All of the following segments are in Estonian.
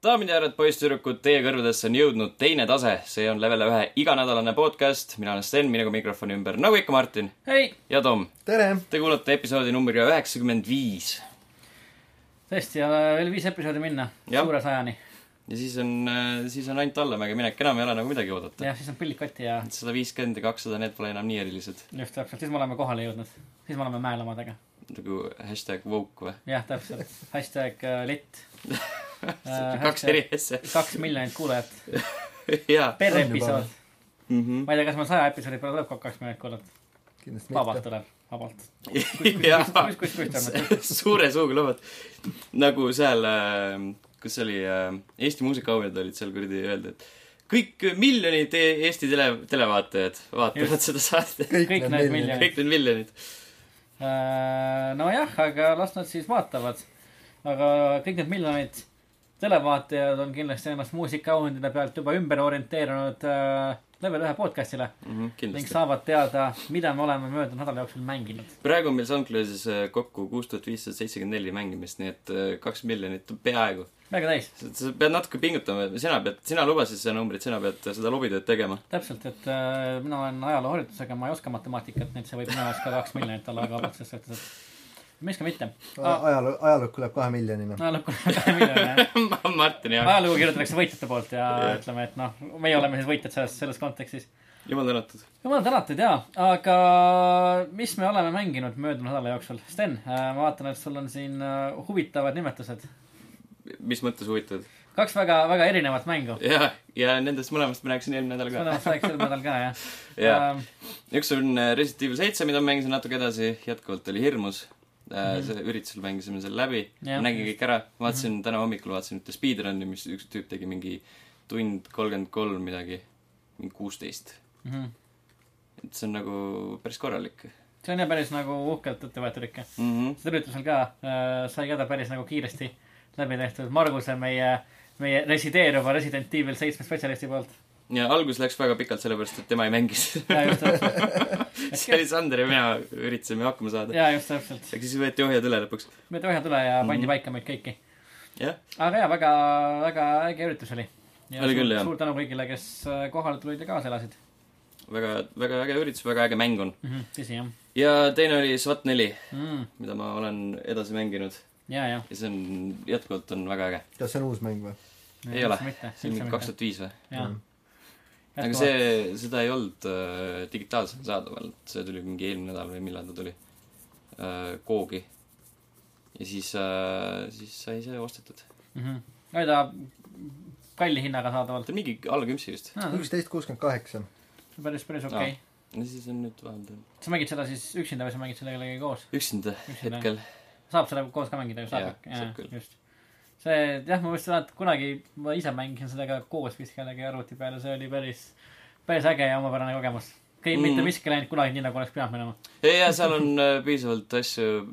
daamid ja härrad, poisssüdrukud, teie kõrvadesse on jõudnud teine tase, see on level ühe iganädalane podcast, mina olen Sten, minuga mikrofoni ümber, nagu ikka Martin hei, ja Tom. tere! Te kuulate episoodi numbriga üheksakümmend viis tõesti, veel viis episoodi minna suure sajani. ja siis on, siis on ainult allamäge minek, enam ei ole nagu midagi oodata. jah, siis on pillid kotti ja sada viiskümmend ja kakssada, need pole enam nii erilised. just täpselt, siis me oleme kohale jõudnud. siis me oleme mäel omadega. nagu hashtag woke või? jah, täpselt. hashtag äh, lit. kaks eri asja. kaks miljonit kuulajat per episood. Mhm. ma ei tea, kas meil saja episoodi peale tuleb kokku kaks miljonit kuulajat. kindlasti vabalt tuleb, vabalt. kus, kus, kus suure suuga lubad. nagu seal, kus see oli, Eesti muusikaauhinnad olid seal kuradi öelda, et kõik miljonid e- Eesti tele, televaatajad vaatavad Just. seda saadet. Kõik need miljonid. miljonid. kõik need miljonid. Äh, nojah, aga las nad siis vaatavad. aga kõik need miljonid televaatajad on kindlasti ennast muusikaauhindade pealt juba ümber orienteerunud äh, level ühe podcast'ile ning kindlasti. saavad teada, mida me oleme möödunud nädala jooksul mänginud. praegu on meil SoundCloudis äh, kokku kuus tuhat viissada seitsekümmend neli mängimist, nii et äh, kaks miljonit on peaaegu. väga täis, sa pead natuke pingutama, sina pead, sina lubasid seda numbrit, sina pead seda lobitööd tegema. täpselt, et äh, mina olen ajalooharidusega, ma ei oska matemaatikat, nii et see võib minu jaoks ka kaks miljonit olla väga vabalt selles suhtes, et miks ka mitte. ajaloo, ajalukku läheb kahe miljonina. ajalukku kahe miljoni, Martin ja ajalugu kirjutatakse võitjate poolt ja Jah. ütleme, et noh, meie oleme siis võitjad selles, selles kontekstis jumal tänatud. jumal tänatud jaa, aga mis me oleme mänginud möödunud nädala jooksul? Sten, ma vaatan, et sul on siin äh, huvitavad nimetused. mis mõttes huvitavad? kaks väga, väga erinevat mängu. ja, ja nendest mõlemast ma rääkisin eelmine nädal ka. mõlemast rääkis sel nädalal ka jah Jaa. Ähm, üks on äh, Resident Evil seitse, mida ma mängisin natuke edasi, jätkuvalt oli hirmus mm. Mhm. -hmm. see üritusel mängisime selle läbi, Jah. nägin kõik ära, vaatasin mm -hmm. täna hommikul vaatasin ühte speedrun'i, mis üks tüüp tegi mingi tund kolmkümmend kolm midagi, mingi kuusteist. mhm. et see on nagu päris korralik see on jah päris nagu uhkelt ette võetud ikka. mm. -hmm. seda üritusel ka äh, sai ka ta päris nagu kiiresti läbi tehtud. Marguse, meie, meie resideeruva Resident Evil seitsme spetsialisti poolt. Ja algus läks väga pikalt, sellepärast et tema ei mängis ja just täpselt. see oli Sander ja mina üritasime hakkama saada. ja just täpselt. aga siis võeti ohjad üle lõpuks. me tõime üle ja pandi Mhm. paika meid kõiki. aga jaa, väga, väga äge üritus oli. Oli küll, jah. suur tänu kõigile, kes äh, kohale tulid ja kaasa elasid väga, väga äge üritus, väga äge mäng on. mm. -hmm, tõsi jah ja teine oli SWAT neli, mm,. mida ma olen edasi mänginud ja, ja. ja see on, jätkuvalt on väga äge. kas see on uus mäng või? ei ole, see on kaks tuhat viis või? Aga see, seda ei olnud äh, digitaalselt saadaval, see tuli mingi eelmine nädal või millal ta tuli äh,, Koogi. ja siis äh,, siis sai see ostetud. mm. -hmm. oli ta kalli hinnaga saadavalt ta on mingi alla küpsi vist. üksteist kuuskümmend kaheksa. päris, päris okei okay.. ja siis on nüüd vahepeal sa mängid seda siis üksinda või sa mängid selle kellegagi koos? üksinda Üksinda. hetkel. saab selle koos ka mängida ju, saab saab küll. just. see, jah, ma mõtlesin, et kunagi ma ise mängisin ka koos vist kellegi arvuti peal ja see oli päris, päris äge ja omapärane kogemus. kõik mm., mitte miski ei läinud kunagi nii, nagu oleks pidanud minema ja, ja seal on äh, piisavalt asju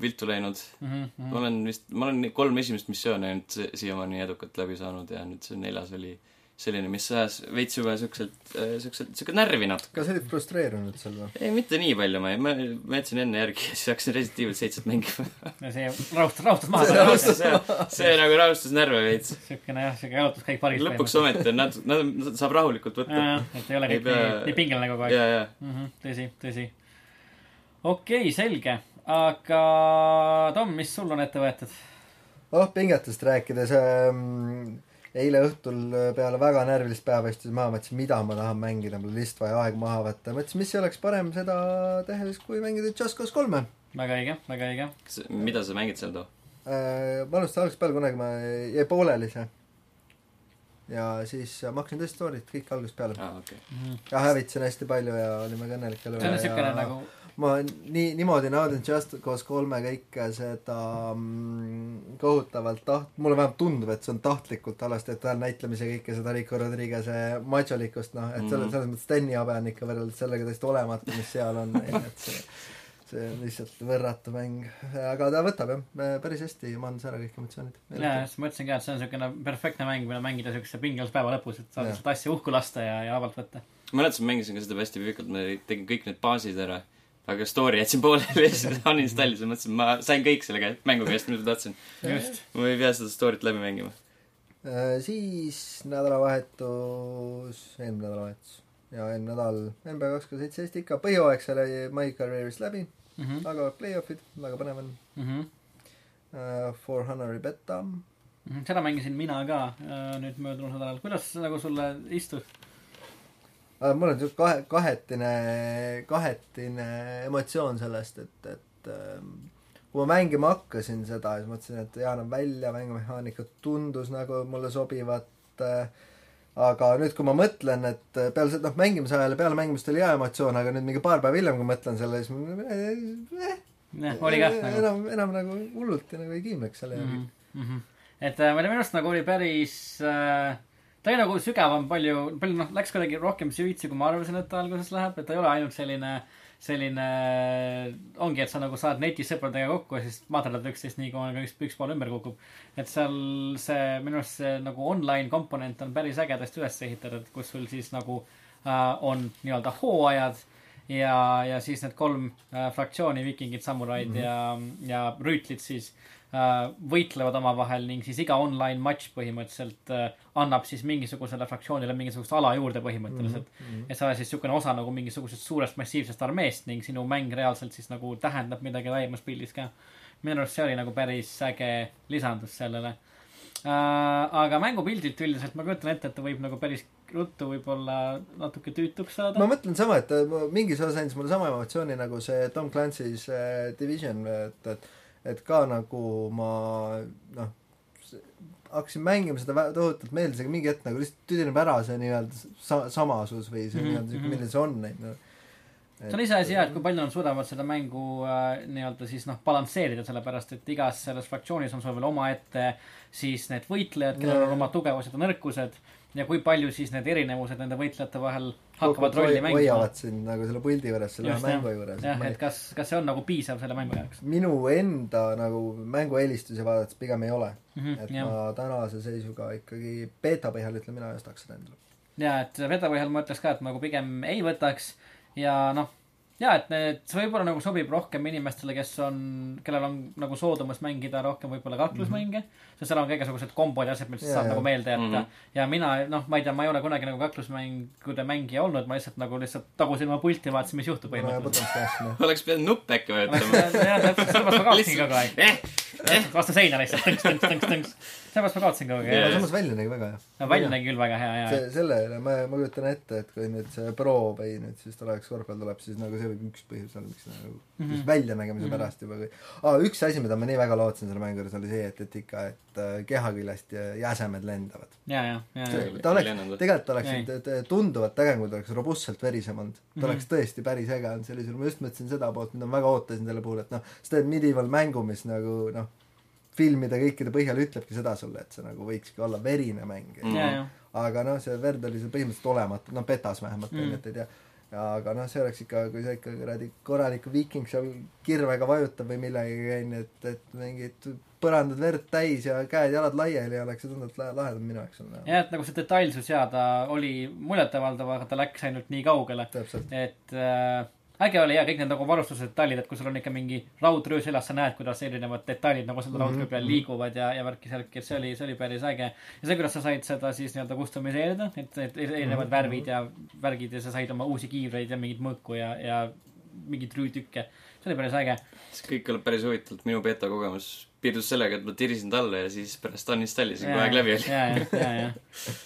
viltu läinud. mm. -hmm. ma olen vist, ma olen kolm esimest missiooni ainult si- siiamaani edukalt läbi saanud ja nüüd see neljas oli selline, mis ajas veits juba siukselt, siukselt, siuke närvi natuke. kas sa olid frustreerunud seal või? ei, mitte nii palju, ma ei, ma, ma jätsin enne järgi ja siis hakkasin Resident Evil seitset mängima. ja see rahustas, rahustas maha See rahustas- see, see nagu rahustas närve veits. siukene jah, siuke jalutuskäik pargis. lõpuks ometi on nad, nad saab rahulikult võtta. jah, et ei ole kõik nii, nii pingeline kogu aeg ja, ja, mm. -hmm, tõsi, tõsi. okei okay,, selge, aga Tom, mis sul on ette võetud? oh, pingetest rääkides ähm,, eile õhtul peale väga närvilist päeva istusin maha, mõtlesin, mida ma tahan mängida, mul lihtsalt vaja aeg maha võtta. mõtlesin, mis oleks parem seda tehes, kui mängida Just Cause kolme väga õige, väga õige. kas, mida sa mängid seal too? äh,. ma alustasin algusest peale, kunagi ma jäi pooleli see. ja siis ma hakkasin tõesti story't kõik algusest peale. aa, okei. ja hävitasin hästi palju ja olin väga õnnelik selle see on ja nagu, ma nii, niimoodi naudin Just Cause kolme kõike seda mm, kohutavalt taht-, mulle vähemalt tundub, et see on tahtlikult alasti, et tal näitlemise kõike seda Rico Rodriguez'e macholikust, noh, et selle, Mhm. selles mõttes Steni habe on ikka võrreldes sellega täiesti olematu, mis seal on, et see see on lihtsalt võrratu mäng, aga ta võtab jah, päris hästi mandus ära kõik emotsioonid. jaa, just mõtlesin ka, et see on siukene perfektne mäng, mida mängida siukse pingelise päeva lõpus, et saad lihtsalt asja uhku lasta ja, ja vabalt võtta. ma mäletasin, mängisin ka seda hästi pikalt, ma tegin kõik need baasid ära. Aga story jätsin pooleli ja siis uninstallisin, mõtlesin, ma sain kõik selle kä- mängu käest, mida tahtsin. just. ma ei pea seda story't läbi mängima. siis nädalavahetus, eelmine nädalavahetus ja eelmine nädal NBA kaks tuhat seitseteist ikka, põhjooaeg sai My Career'ist läbi, Mhm, aga play-off'id, väga põnev on. For Honor'i beta, mhm. seda mängisin mina ka äh, nüüd möödunud nädalal. kuidas nagu sulle istus? Äh, mul on siuke kahe, kahetine, kahetine emotsioon sellest, et, et ähm, kui ma mängima hakkasin seda, siis mõtlesin, et jaa, näeb välja, mängumehaanika tundus nagu mulle sobivat äh, aga nüüd, kui ma mõtlen, et äh, peale seda, noh, mängimise ajal ja peale mängimist oli hea emotsioon, aga nüüd mingi paar päeva hiljem, kui mõtlen selle, siis ma- eh, jah, oli kah nagu. enam, enam nagu hullult nagu ei kiimleks selle järgi mm. -hmm. et äh, minu arust nagu oli päris äh,, ta oli nagu sügavam palju, palju noh, läks kuidagi rohkem süvitsi, kui ma arvasin, et ta alguses läheb, et ta ei ole ainult selline, selline, ongi, et sa nagu saad netis sõpradega kokku ja siis maadled üksteist nii kui üks, üks pool ümber kukub. et seal see, minu arust see nagu online komponent on päris ägedasti üles ehitatud, kus sul siis nagu äh, on nii-öelda hooajad ja, ja siis need kolm äh, fraktsiooni, viikingid, samuraid mm -hmm. ja, ja rüütlid siis äh, võitlevad omavahel ning siis iga online matš põhimõtteliselt äh, annab siis mingisugusele fraktsioonile mingisugust ala juurde põhimõtteliselt mm. -hmm. et sa oled siis niisugune osa nagu mingisugusest suurest massiivsest armeest ning sinu mäng reaalselt siis nagu tähendab midagi laiemas pildis ka. minu arust see oli nagu päris äge lisandus sellele äh,. aga mängupildilt üldiselt ma kujutan ette, et ta võib nagu päris ruttu võib-olla natuke tüütuks saada ma. mõtlen sama, et ma- mingis osas andis mulle sama emotsiooni nagu see Tom Clancy's äh, Division, et, et et ka nagu ma noh, hakkasin mängima seda tohutult meeldis, aga mingi hetk nagu lihtsalt tüdineb ära see nii-öelda sa-, samasus või see Mhm, nii-öelda siuke, mhm. milline see on, on ju. see on iseasi jah, et kui palju nad suudavad seda mängu äh, nii-öelda siis noh, balansseerida, sellepärast et igas selles fraktsioonis on sul veel omaette siis need võitlejad, kellel on oma tugevused ja nõrkused ja kui palju siis need erinevused nende võitlejate vahel hakkavad rolli mängima. hoiavad sind nagu selle puldi juures, selle Just, mängu jah. juures. jah, et kas, kas see on nagu piisav selle mängu jaoks minu enda nagu mängueelistusi vaadates pigem ei ole. mm? et -hmm, jah, ma tänase seisuga ikkagi beeta põhjal ütlen mina, ei ostaks seda endale. ja et Veda põhjal ma ütleks ka, et ma nagu pigem ei võtaks ja noh, ja et need, see võib-olla nagu sobib rohkem inimestele, kes on, kellel on nagu soodumus mängida rohkem võib-olla kaklusmänge mm. -hmm. sest seal on ka igasugused kombod ja asjad, mis Jaa, saab jaa. nagu meelde jätta mm. -hmm. ja mina, noh, ma ei tea, ma ei ole kunagi nagu kaklusmängude mängija olnud, ma lihtsalt nagu lihtsalt tagusin oma pulti vaatasin, mis juhtub no põhimõtteliselt. noh. oleks pidanud nuppe äkki vajutama. jah, täpselt, sellepärast ma kaotasin kogu aeg. eh, vastu seina lihtsalt tõnks, tõnks, tõnks, tõnks. sellepärast ma kaotasin kogu aeg. samas välja nägi väga hea. no välja nägi küll väga hea, jaa. see, selle üle ma, ma kujutan ette, et kui nüüd see Pro või nüüd siis tuleks korvpall tuleb, siis nagu see võib üks põhjus olla, miks nagu mm. -hmm. väljanägemise Mhm. pärast juba kui aa, üks asi, mida ma nii väga lootsin selle mängu juures, oli see, et, et ikka, et äh, kehaküljest ja jäsemed lendavad. ja, ja, ja, ja. See- ta oleks tegelikult oleks Ei. t- t- tunduvalt ägem, kui ta oleks robustselt verisem olnud. ta mm. -hmm. oleks tõesti päris äge olnud sellisel, ma just mõtlesin seda poolt, mida ma väga ootasin selle puhul, et noh, sa teed medieval mängu, mis nagu noh, filmide kõikide põhjal ütlebki seda sulle, et see nagu võikski olla verine mäng Mm. ja, ja. aga noh, see verd oli seal põhimõtteliselt olematu, noh betas vähemalt Mm. onju, et ei tea. aga noh, see oleks ikka, kui sa ikka kuradi korraliku viiking seal kirvega vajutab või millegagi onju, et, et mingid põrandad verd täis ja käed-jalad laiali oleks see tunduvalt la- lahedam minu jaoks on. jah, et nagu see detailsus ja ta oli muljetavaldav, aga ta läks ainult nii kaugele, et äh, äge oli ja kõik need nagu varustuse detailid, et kui sul on ikka mingi raudröö seljas, sa näed, kuidas erinevad detailid nagu selle raudröö peal Mhm. liiguvad ja, ja värki-särki, et see oli, see oli päris äge. ja see, kuidas sa said seda siis nii-öelda customiseerida, et need erinevad Mhm. värvid ja värgid ja sa said oma uusi kiivreid ja mingit mõõku ja, ja mingeid rüütükke. see oli päris äge. see kõik kõlab päris huvitavalt, minu beeta kogemus piirdus sellega, et ma tirisin talle ja siis pärast uninstallisin, kui aeg läbi oli. ja, ja, ja, ja,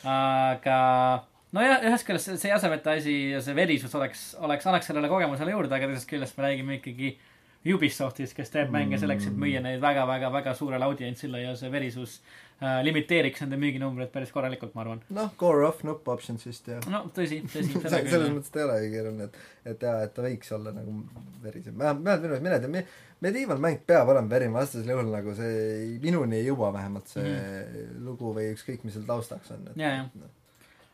aga nojah, ühest küljest see, see jäsemete asi ja see verisus oleks, oleks, annaks sellele kogemusele juurde, aga teisest küljest me räägime ikkagi Ubisoftist, kes teeb mänge selleks, et müüa neid väga-väga-väga suurele audientsile ja see verisus äh, limiteeriks nende müüginumbreid päris korralikult, ma arvan. noh, core off nupp options vist ja no tõsi, tõsi, selles mõttes ta ei olegi keeruline, et, et jaa, et ta võiks olla nagu verisem. vähemalt, vähemalt minu arust, mina ei tea, Medieval mäng peab olema verine, vastasel juhul nagu see minuni ei jõua vähemalt see mm. lugu või ükskõik, mis seal taustaks on. ja, ja,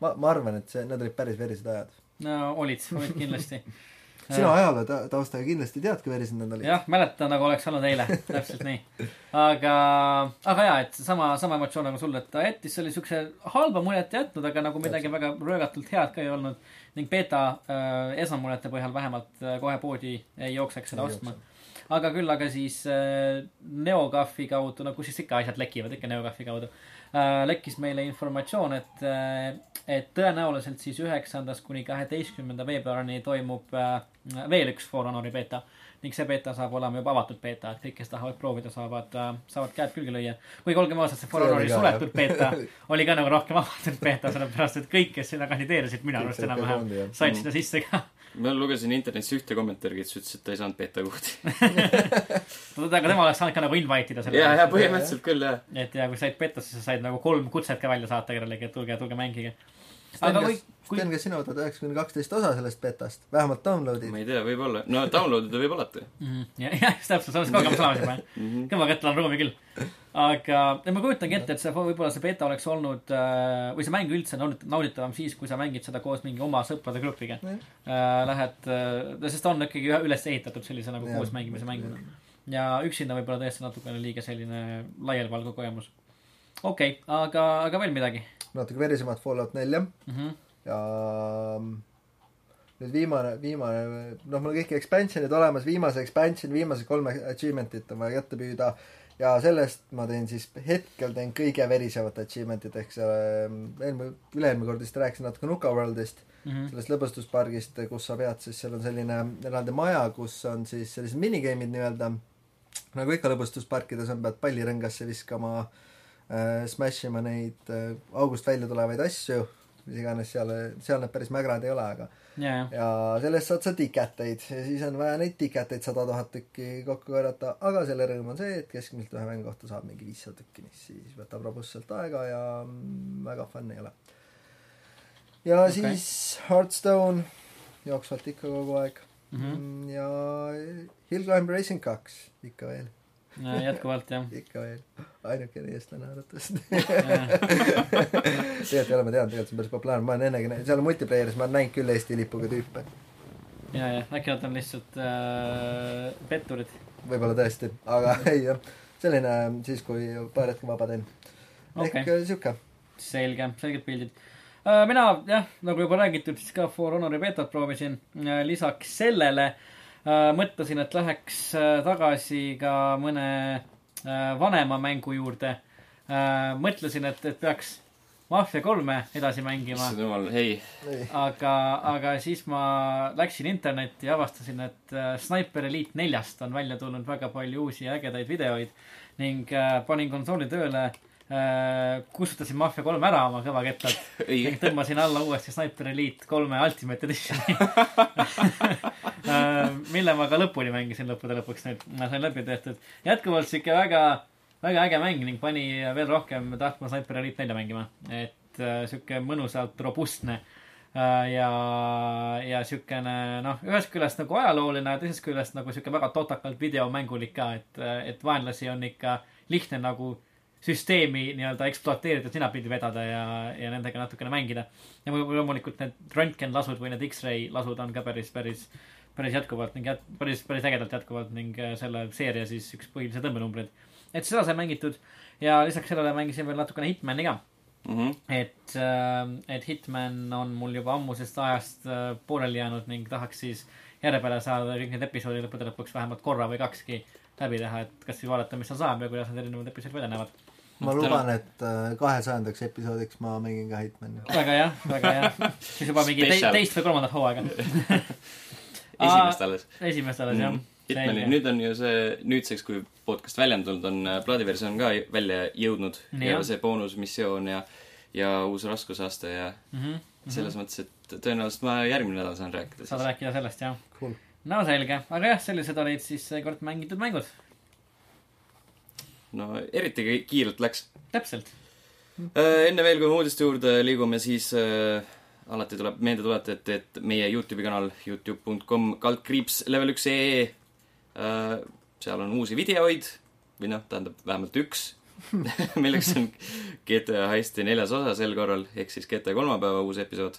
ma, ma arvan, et see, need olid päris verised ajad. no olid, olid kindlasti. sina ajaloo ta- taustaga kindlasti tead, kui verised need olid. jah, mäletan nagu oleks olnud eile, täpselt nii. aga, aga jaa, et sama, sama emotsioon nagu sul, et ta jättis selle siukse halba muljet jätnud, aga nagu midagi väga röögatult head ka ei olnud. ning beeta äh, esmamuljete põhjal vähemalt äh, kohe poodi ei jookseks seda ostma. aga küll aga siis äh, NeoGAF-i kaudu, no kus siis ikka asjad lekivad, ikka NeoGAF-i kaudu äh,, lekkis meile informatsioon, et äh,, et tõenäoliselt siis üheksandast kuni kaheteistkümnenda veebruarini toimub äh, veel üks For Honori beeta ning see beeta saab olema juba avatud beeta, et kõik, kes tahavad proovida, saavad äh,, saavad käed külge lüüa. või olgem ausad, see For Honori suletud beeta oli ka nagu rohkem avatud beeta, sellepärast et kõik, kes sinna kandideerisid, minu arust enam-vähem said sinna sisse ka. Ma lugesin internetis ühte kommentaari, kes ütles, et ta ei saanud beeta kohti. aga tema oleks saanud ka nagu invite ida selle ja, ja. põhimõtteliselt küll jah. et ja kui said betasse, siis sa said nagu kolm kutset ka välja saata kellelegi, et tulge, tulge mängige. aga kui, kui Sten, kas sina võtad üheksa kuni kaksteist osa sellest betast, vähemalt download'id ma? ei tea, võib-olla, no download ida võib alati Mhm. ja, jah, just täpselt, sa oled kaugemas olemas juba, jah. kõva kätte on ruumi küll. Aga ma kujutangi ette, et see võib-olla see beeta oleks olnud äh, või see mäng üldse naudit- nauditavam siis, kui sa mängid seda koos mingi oma sõprade grupiga äh,. Lähed äh,, sest ta on ikkagi üles ehitatud sellise nagu koos mängimise mänguna. ja üksinda võib-olla tõesti natukene liiga selline laialivalguv kogemus. okei okay,, aga, aga veel midagi natuke verisemat Fallout nelja mm? -hmm. ja mm, nüüd viimane, viimane, noh, mul on kõik expansion'id olemas, viimase expansion, viimased kolm achievement'it on vaja kätte püüda ja sellest ma teen siis, hetkel teen kõige verisevat achievement'it ehk see eelmine, üle-eelmine kord vist rääkisin natuke Nuka Worldist, Mm -hmm. sellest lõbustuspargist, kus sa pead siis, seal on selline eraldi maja, kus on siis sellised minigame'id nii-öelda, nagu ikka lõbustusparkides on, pead pallirõngasse viskama äh,, smash ima neid äh, august välja tulevaid asju, mis iganes seal, seal need päris mägrad ei ole, aga ja, ja, sellest saad sa tiketeid ja siis on vaja neid tiketeid sada tuhat tükki kokku korjata, aga selle rõõm on see, et keskmiselt ühe mängu kohta saab mingi viissada tükki, mis siis võtab robustselt aega ja mm, väga fun ei ole. ja okay. siis Hearthstone jooksvalt ikka kogu aeg mm. -hmm. mm. ja Hill Climb Racing kaks ikka veel, jätkuvalt jah ikka veel, ainukene eestlane arvatavasti. tegelikult ei ole, ma tean, tegelikult see on päris populaarne, ma olen ennegi, seal multiplayer'is ma olen näinud küll Eesti lipuga tüüpe. ja, ja äkki nad on lihtsalt äh, petturid. võib-olla tõesti, aga ei jah, selline siis, kui paar hetke vaba teen. ehk Okei. okay. sihuke. selge, selged pildid. mina jah, nagu juba räägitud, siis ka For Honori beetot proovisin. lisaks sellele äh, mõtlesin, et läheks äh, tagasi ka mõne äh, vanema mängu juurde. mõtlesin, et, et peaks Mafia kolme edasi mängima. issand jumal, hei, aga, aga siis ma läksin internetti ja avastasin, et äh, Sniper Elite neljast on välja tulnud väga palju uusi ägedaid videoid ning äh, panin konsooli tööle äh,, kustutasin Mafia kolme ära oma kõvakettad ning tõmbasin alla uuesti Sniper Elite kolme Ultimate Editioni. Äh, mille ma ka lõpuni mängisin lõppude lõpuks nüüd, ma sain läbi tehtud. jätkuvalt sihuke väga, väga äge mäng ning pani veel rohkem tahtma Sniper Elite nelja mängima. et äh, sihuke mõnusalt robustne äh, ja, ja siukene noh, ühest küljest nagu ajalooline ja teisest küljest nagu sihuke väga totakalt videomängulik ka, et, et vaenlasi on ikka lihtne nagu süsteemi nii-öelda ekspluateerida, sinapidi vedada ja, ja nendega natukene mängida. ja mu- loomulikult need röntgenlasud või need X-ray lasud on ka päris, päris, päris jätkuvalt ning jät-, päris, päris ägedalt jätkuvalt ning äh, selle seeria siis üks põhilisi tõmbenumbreid. et seda sai mängitud ja lisaks sellele mängisin veel natukene Hitmani ka. Mhm. et, et Hitman on mul juba ammusest ajast äh, pooleli jäänud ning tahaks siis järje peale saada kõik need episoodid lõppude lõpuks vähemalt korra või kakski läbi teha, et kas siis vaadata, mis seal saab ja kuidas need erinevad episoodid välja näevad. Ma luban, et äh, kahesajandaks episoodiks ma mängin ka Hitmani. väga hea, väga hea. siis juba mingi te teist või kolmandat hooaega. esimest alles. esimest alles jah. Hitmani, nüüd on ju see, nüüdseks, kui podcast välja on tulnud, on äh, plaadiversioon ka välja jõudnud Nii, ja jah. see boonusmissioon ja, ja uus raskusaste ja Mhm, selles mõttes, et tõenäoliselt ma järgmine nädal saan rääkida saad rääkida sellest jah. Cool. no selge, aga jah, sellised olid siis seekord mängitud mängud. No eriti ki- kiirelt läks. täpselt. enne veel, kui me uudiste juurde liigume, siis äh, alati tuleb meelde tuletada, et, et meie Youtube'i kanal Youtube.com kaldkriips level üks ee äh,, seal on uusi videoid või noh, tähendab vähemalt üks milleks on GTA Heisti neljas osa sel korral, ehk siis GTA kolmapäeva uus episood.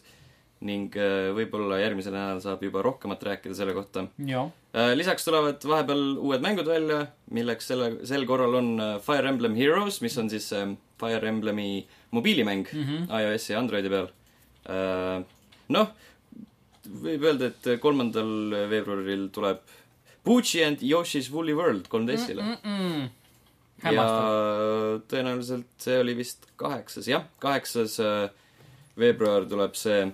Ning äh, võib-olla järgmisel nädalal saab juba rohkemat rääkida selle kohta. Äh, lisaks tulevad vahepeal uued mängud välja, milleks selle, sel korral on äh, Fire Emblem Heroes, mis on siis äh, Fire Emblemi mobiilimäng mm. -hmm. iOS-i ja Androidi peal. noh, võib öelda, et kolmandal veebruaril tuleb Pucci and Yoshi's Woolly World 3DS-ile mm. mm. -mm. ja tõenäoliselt see oli vist kaheksas, jah, kaheksas veebruar tuleb see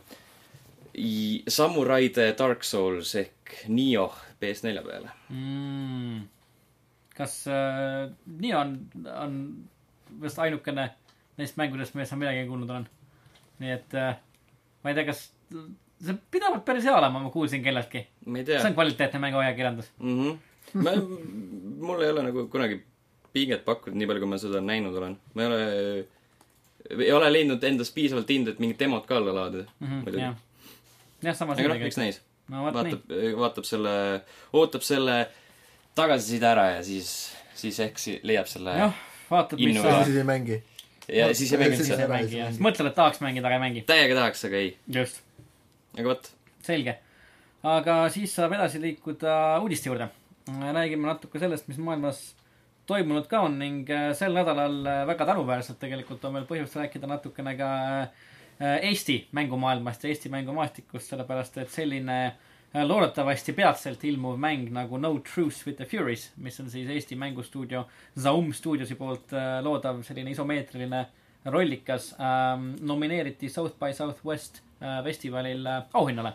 Samuraide Dark Souls ehk Nioh PS4 peale. mm.. kas äh, nii on, on vist ainukene neist mängudest, millest ma midagi kuulnud olen. nii et äh, ma ei tea, kas see pidavat päris hea olema, ma kuulsin kelleltki. see on kvaliteetne mänguajakirjandus. mm. -hmm. ma, mul ei ole nagu kunagi pinget pakkunud, nii palju, kui ma seda näinud olen. ma ei ole, ei ole leidnud endas piisavalt indu, et mingit demot ka alla laadida. Muidugi. jah, sama aga noh, eks näis. no vot nii. vaatab, vaatab selle, ootab selle tagasiside ära ja siis, siis ehk si- leiab selle jah, vaatab, mis Innu sa ja- siis ei mängi. ja siis ei mänginud siis ei. mängi jah, mõtled, et tahaks mängida, aga ei mängi. täiega tahaks, aga ei. just, aga vot, selge. aga siis saab edasi liikuda uudiste juurde. räägime natuke sellest, mis maailmas toimunud ka on ning äh, sel nädalal äh, väga tänuväärselt tegelikult on meil põhjust rääkida natukene ka äh, Eesti mängumaailmast ja Eesti mängumaastikust, sellepärast et selline äh, loodetavasti peatselt ilmuv mäng nagu No Truce with the Furies, mis on siis Eesti mängustuudio Zaum Studiosi poolt äh, loodav selline isomeetriline rollikas ähm,, nomineeriti South by Southwest äh, festivalil äh, auhinnale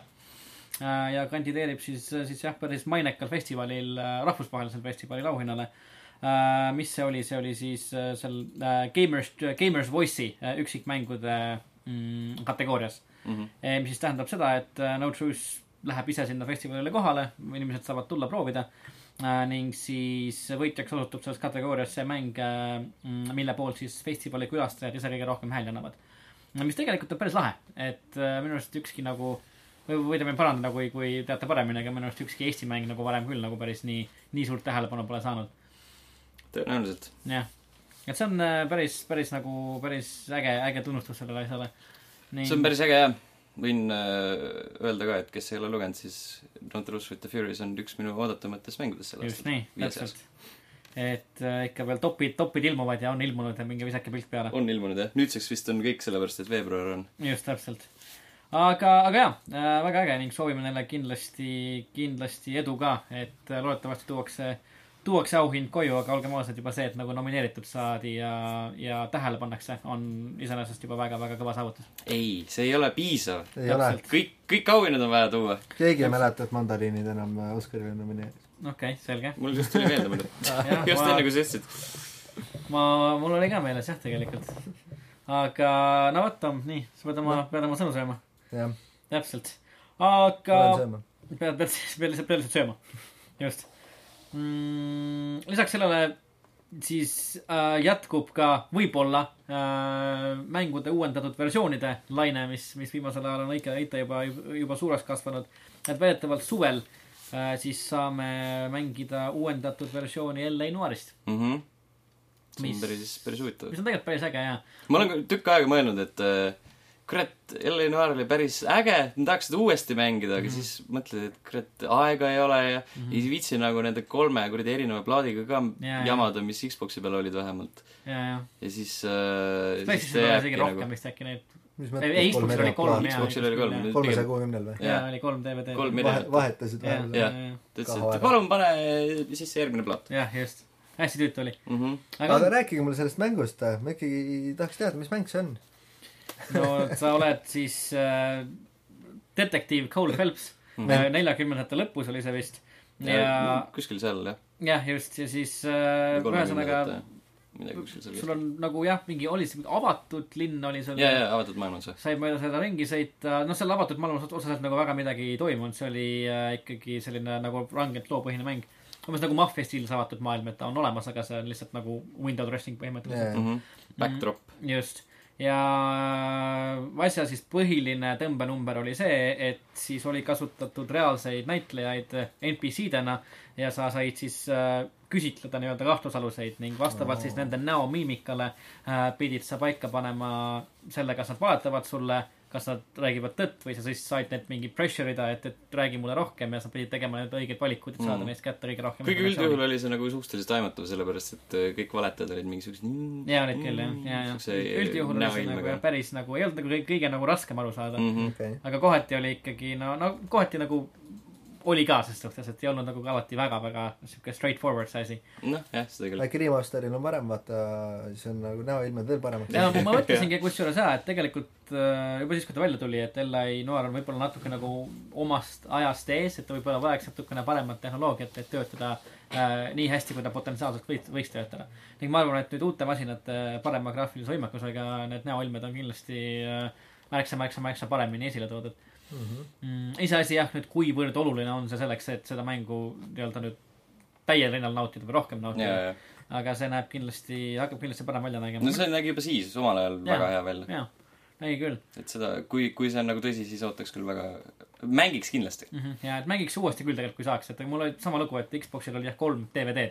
äh, ja kandideerib siis, siis jah, päris mainekal festivalil äh,, rahvusvahelisel festivalil auhinnale äh,. mis see oli, see oli siis äh, seal äh, Gamers, Gamers Voice'i äh, üksikmängude mm, kategoorias mm. -hmm. Mis siis tähendab seda, et äh, No Truce läheb ise sinna festivalile kohale, inimesed saavad tulla proovida äh, ning siis võitjaks osutub selles kategoorias see mäng, mille poolt siis festivali külastajad ise kõige rohkem hääli annavad. mis tegelikult on päris lahe, et äh, minu arust ükski nagu, või võite mind parandada, kui, kui teate paremini, aga minu arust ükski Eesti mäng nagu varem küll nagu päris nii, nii suurt tähelepanu pole saanud. tõenäoliselt. jah, et see on äh, päris, päris nagu päris äge, äge tunnustus sellele asjale. see on päris äge jah. võin äh, öelda ka, et kes ei ole lugenud, siis Don't Truce with the Furies on üks minu oodatumatest mängudest selle just nii, täpselt. et äh, ikka veel topid, topid ilmuvad ja on ilmunud ja minge visake pilt peale. on ilmunud jah, nüüdseks vist on kõik sellepärast, et veebruar on. just täpselt. aga, aga jaa äh,, väga äge ning soovime neile kindlasti, kindlasti edu ka, et äh, loodetavasti tuuakse, tuuakse auhind koju, aga olgem ausad, juba see, et nagu nomineeritud saadi ja, ja tähele pannakse, on iseenesest juba väga-väga kõva saavutus. ei, see ei ole piisav. kõik, kõik auhinnad on vaja tuua. keegi ei mäleta, et mandariinid enam äh, Oscarile nomineeris. okei okay,, selge. mul just tuli meelde muidu. Just enne, kui sa ütlesid. ma, mul oli ka meeles jah, tegelikult. aga no vot, Tom, nii, sa pead oma, pead oma sõnu sööma. jah, täpselt. aga pead, pead, pead lihtsalt, pead lihtsalt sööma. just mm,. lisaks sellele siis äh, jätkub ka võib-olla äh, mängude uuendatud versioonide laine, mis, mis viimasel ajal on ikka, ikka juba, juba suureks kasvanud. et väidetavalt suvel äh, siis saame mängida uuendatud versiooni L.A. Noirist, see on Mis- päris, päris huvitav mis. on tegelikult päris äge ja ma olen tükk aega mõelnud, et äh, kurat, L.A. Noir oli päris äge, ma tahaks seda uuesti mängida, aga mm -hmm. siis mõtled, et kurat, aega ei ole ja mm -hmm. ei viitsi nagu nende kolme kuradi erineva plaadiga ka Jaa, jamada, mis Xbox'i peal olid vähemalt. ja, ja. ja siis äh,, PlayStationil see jääbki nagu rohkem vist äkki neid. mis ei, Xboxil oli kolm ja. Xboxil oli kolm. kolmesaja kuuekümnel või? ja oli kolm DVD-d. Kolm miljonit. vahetasid vahepeal. Jah. ta ütles, et palun pane sisse järgmine plaat jah, just. hästi tüütu oli. mm. -hmm. aga aga rääkige mulle sellest mängust, ma ikkagi tahaks teada, mis mäng see on. No sa oled siis äh, detektiiv Cole Phelps Mhm. äh,. neljakümnendate lõpus oli see vist. ja, kuskil seal jah. jah, just ja siis äh, ühesõnaga midagi kuskil seal. sul on nagu jah, mingi, oli see mingi avatud linn oli sul. ja, ja avatud maailmas said mööda seda ringi sõita, noh, seal avatud maailmas otseselt nagu väga midagi ei toimunud, see oli äh, ikkagi selline nagu rangelt loopõhine mäng. umbes nagu maffia stiilis avatud maailm, et ta on olemas, aga see on lihtsalt nagu window dressing põhimõtteliselt. Jaa. mm. -hmm. Backdrop. just. Ja asja siis põhiline tõmbenumber oli see, et siis oli kasutatud reaalseid näitlejaid NPC-dena ja sa said siis äh, küsitleda nii-öelda kahtlusaluseid ning vastavalt siis nende näomiimikale äh, pidid sa paika panema selle, kas nad valetavad sulle, kas nad räägivad tõtt või sa siis said need mingi pressure ida, et, et räägi mulle rohkem ja sa pidid tegema need õiged valikud, et saada Mm. mm. neist kätte kõige rohkem kuigi üldjuhul oli see nagu suhteliselt aimatav, sellepärast et äh, kõik valetajad olid mingisugused jaa, olid küll jah, ja, ja üldjuhul oli see nagu jah, päris nagu, ei olnud nagu kõige, kõige nagu raskem aru saada mm., -hmm. okei. aga kohati oli ikkagi no, no kohati nagu oli ka ses suhtes, et ei olnud nagu ka alati väga-väga sihuke straightforward see asi. noh, jah, seda küll. äkki remaster'il on parem, vaata, siis on nagu näoilmed veel paremaks. ja ma mõtlesingi kusjuures jaa, et tegelikult äh, juba siis, kui ta välja tuli, et LA Noir on võib-olla natuke nagu omast ajast ees, et ta võib-olla vajaks natukene paremat tehnoloogiat, et töötada äh, nii hästi, kui ta potentsiaalselt võiks, võiks töötada. ning ma arvan, et nüüd uute masinate parema graafilise võimekusega need näoilmed on kindlasti äh, märksa, märksa, märksa paremini esile toodud Mm,. iseasi jah, nüüd kuivõrd oluline on see selleks, et seda mängu nii-öelda nüüd täiel rinnal nautida või rohkem ja, nautida. ja, aga see näeb kindlasti, hakkab kindlasti parem välja nägema. no see nägi juba siis omal ajal Jaa. väga hea välja. nägi küll et seda, kui, kui see on nagu tõsi, siis ootaks küll väga, mängiks kindlasti. mm. -hmm. ja et mängiks uuesti küll tegelikult, kui saaks, et mul oli sama lugu, et Xboxil oli jah kolm DVD-d.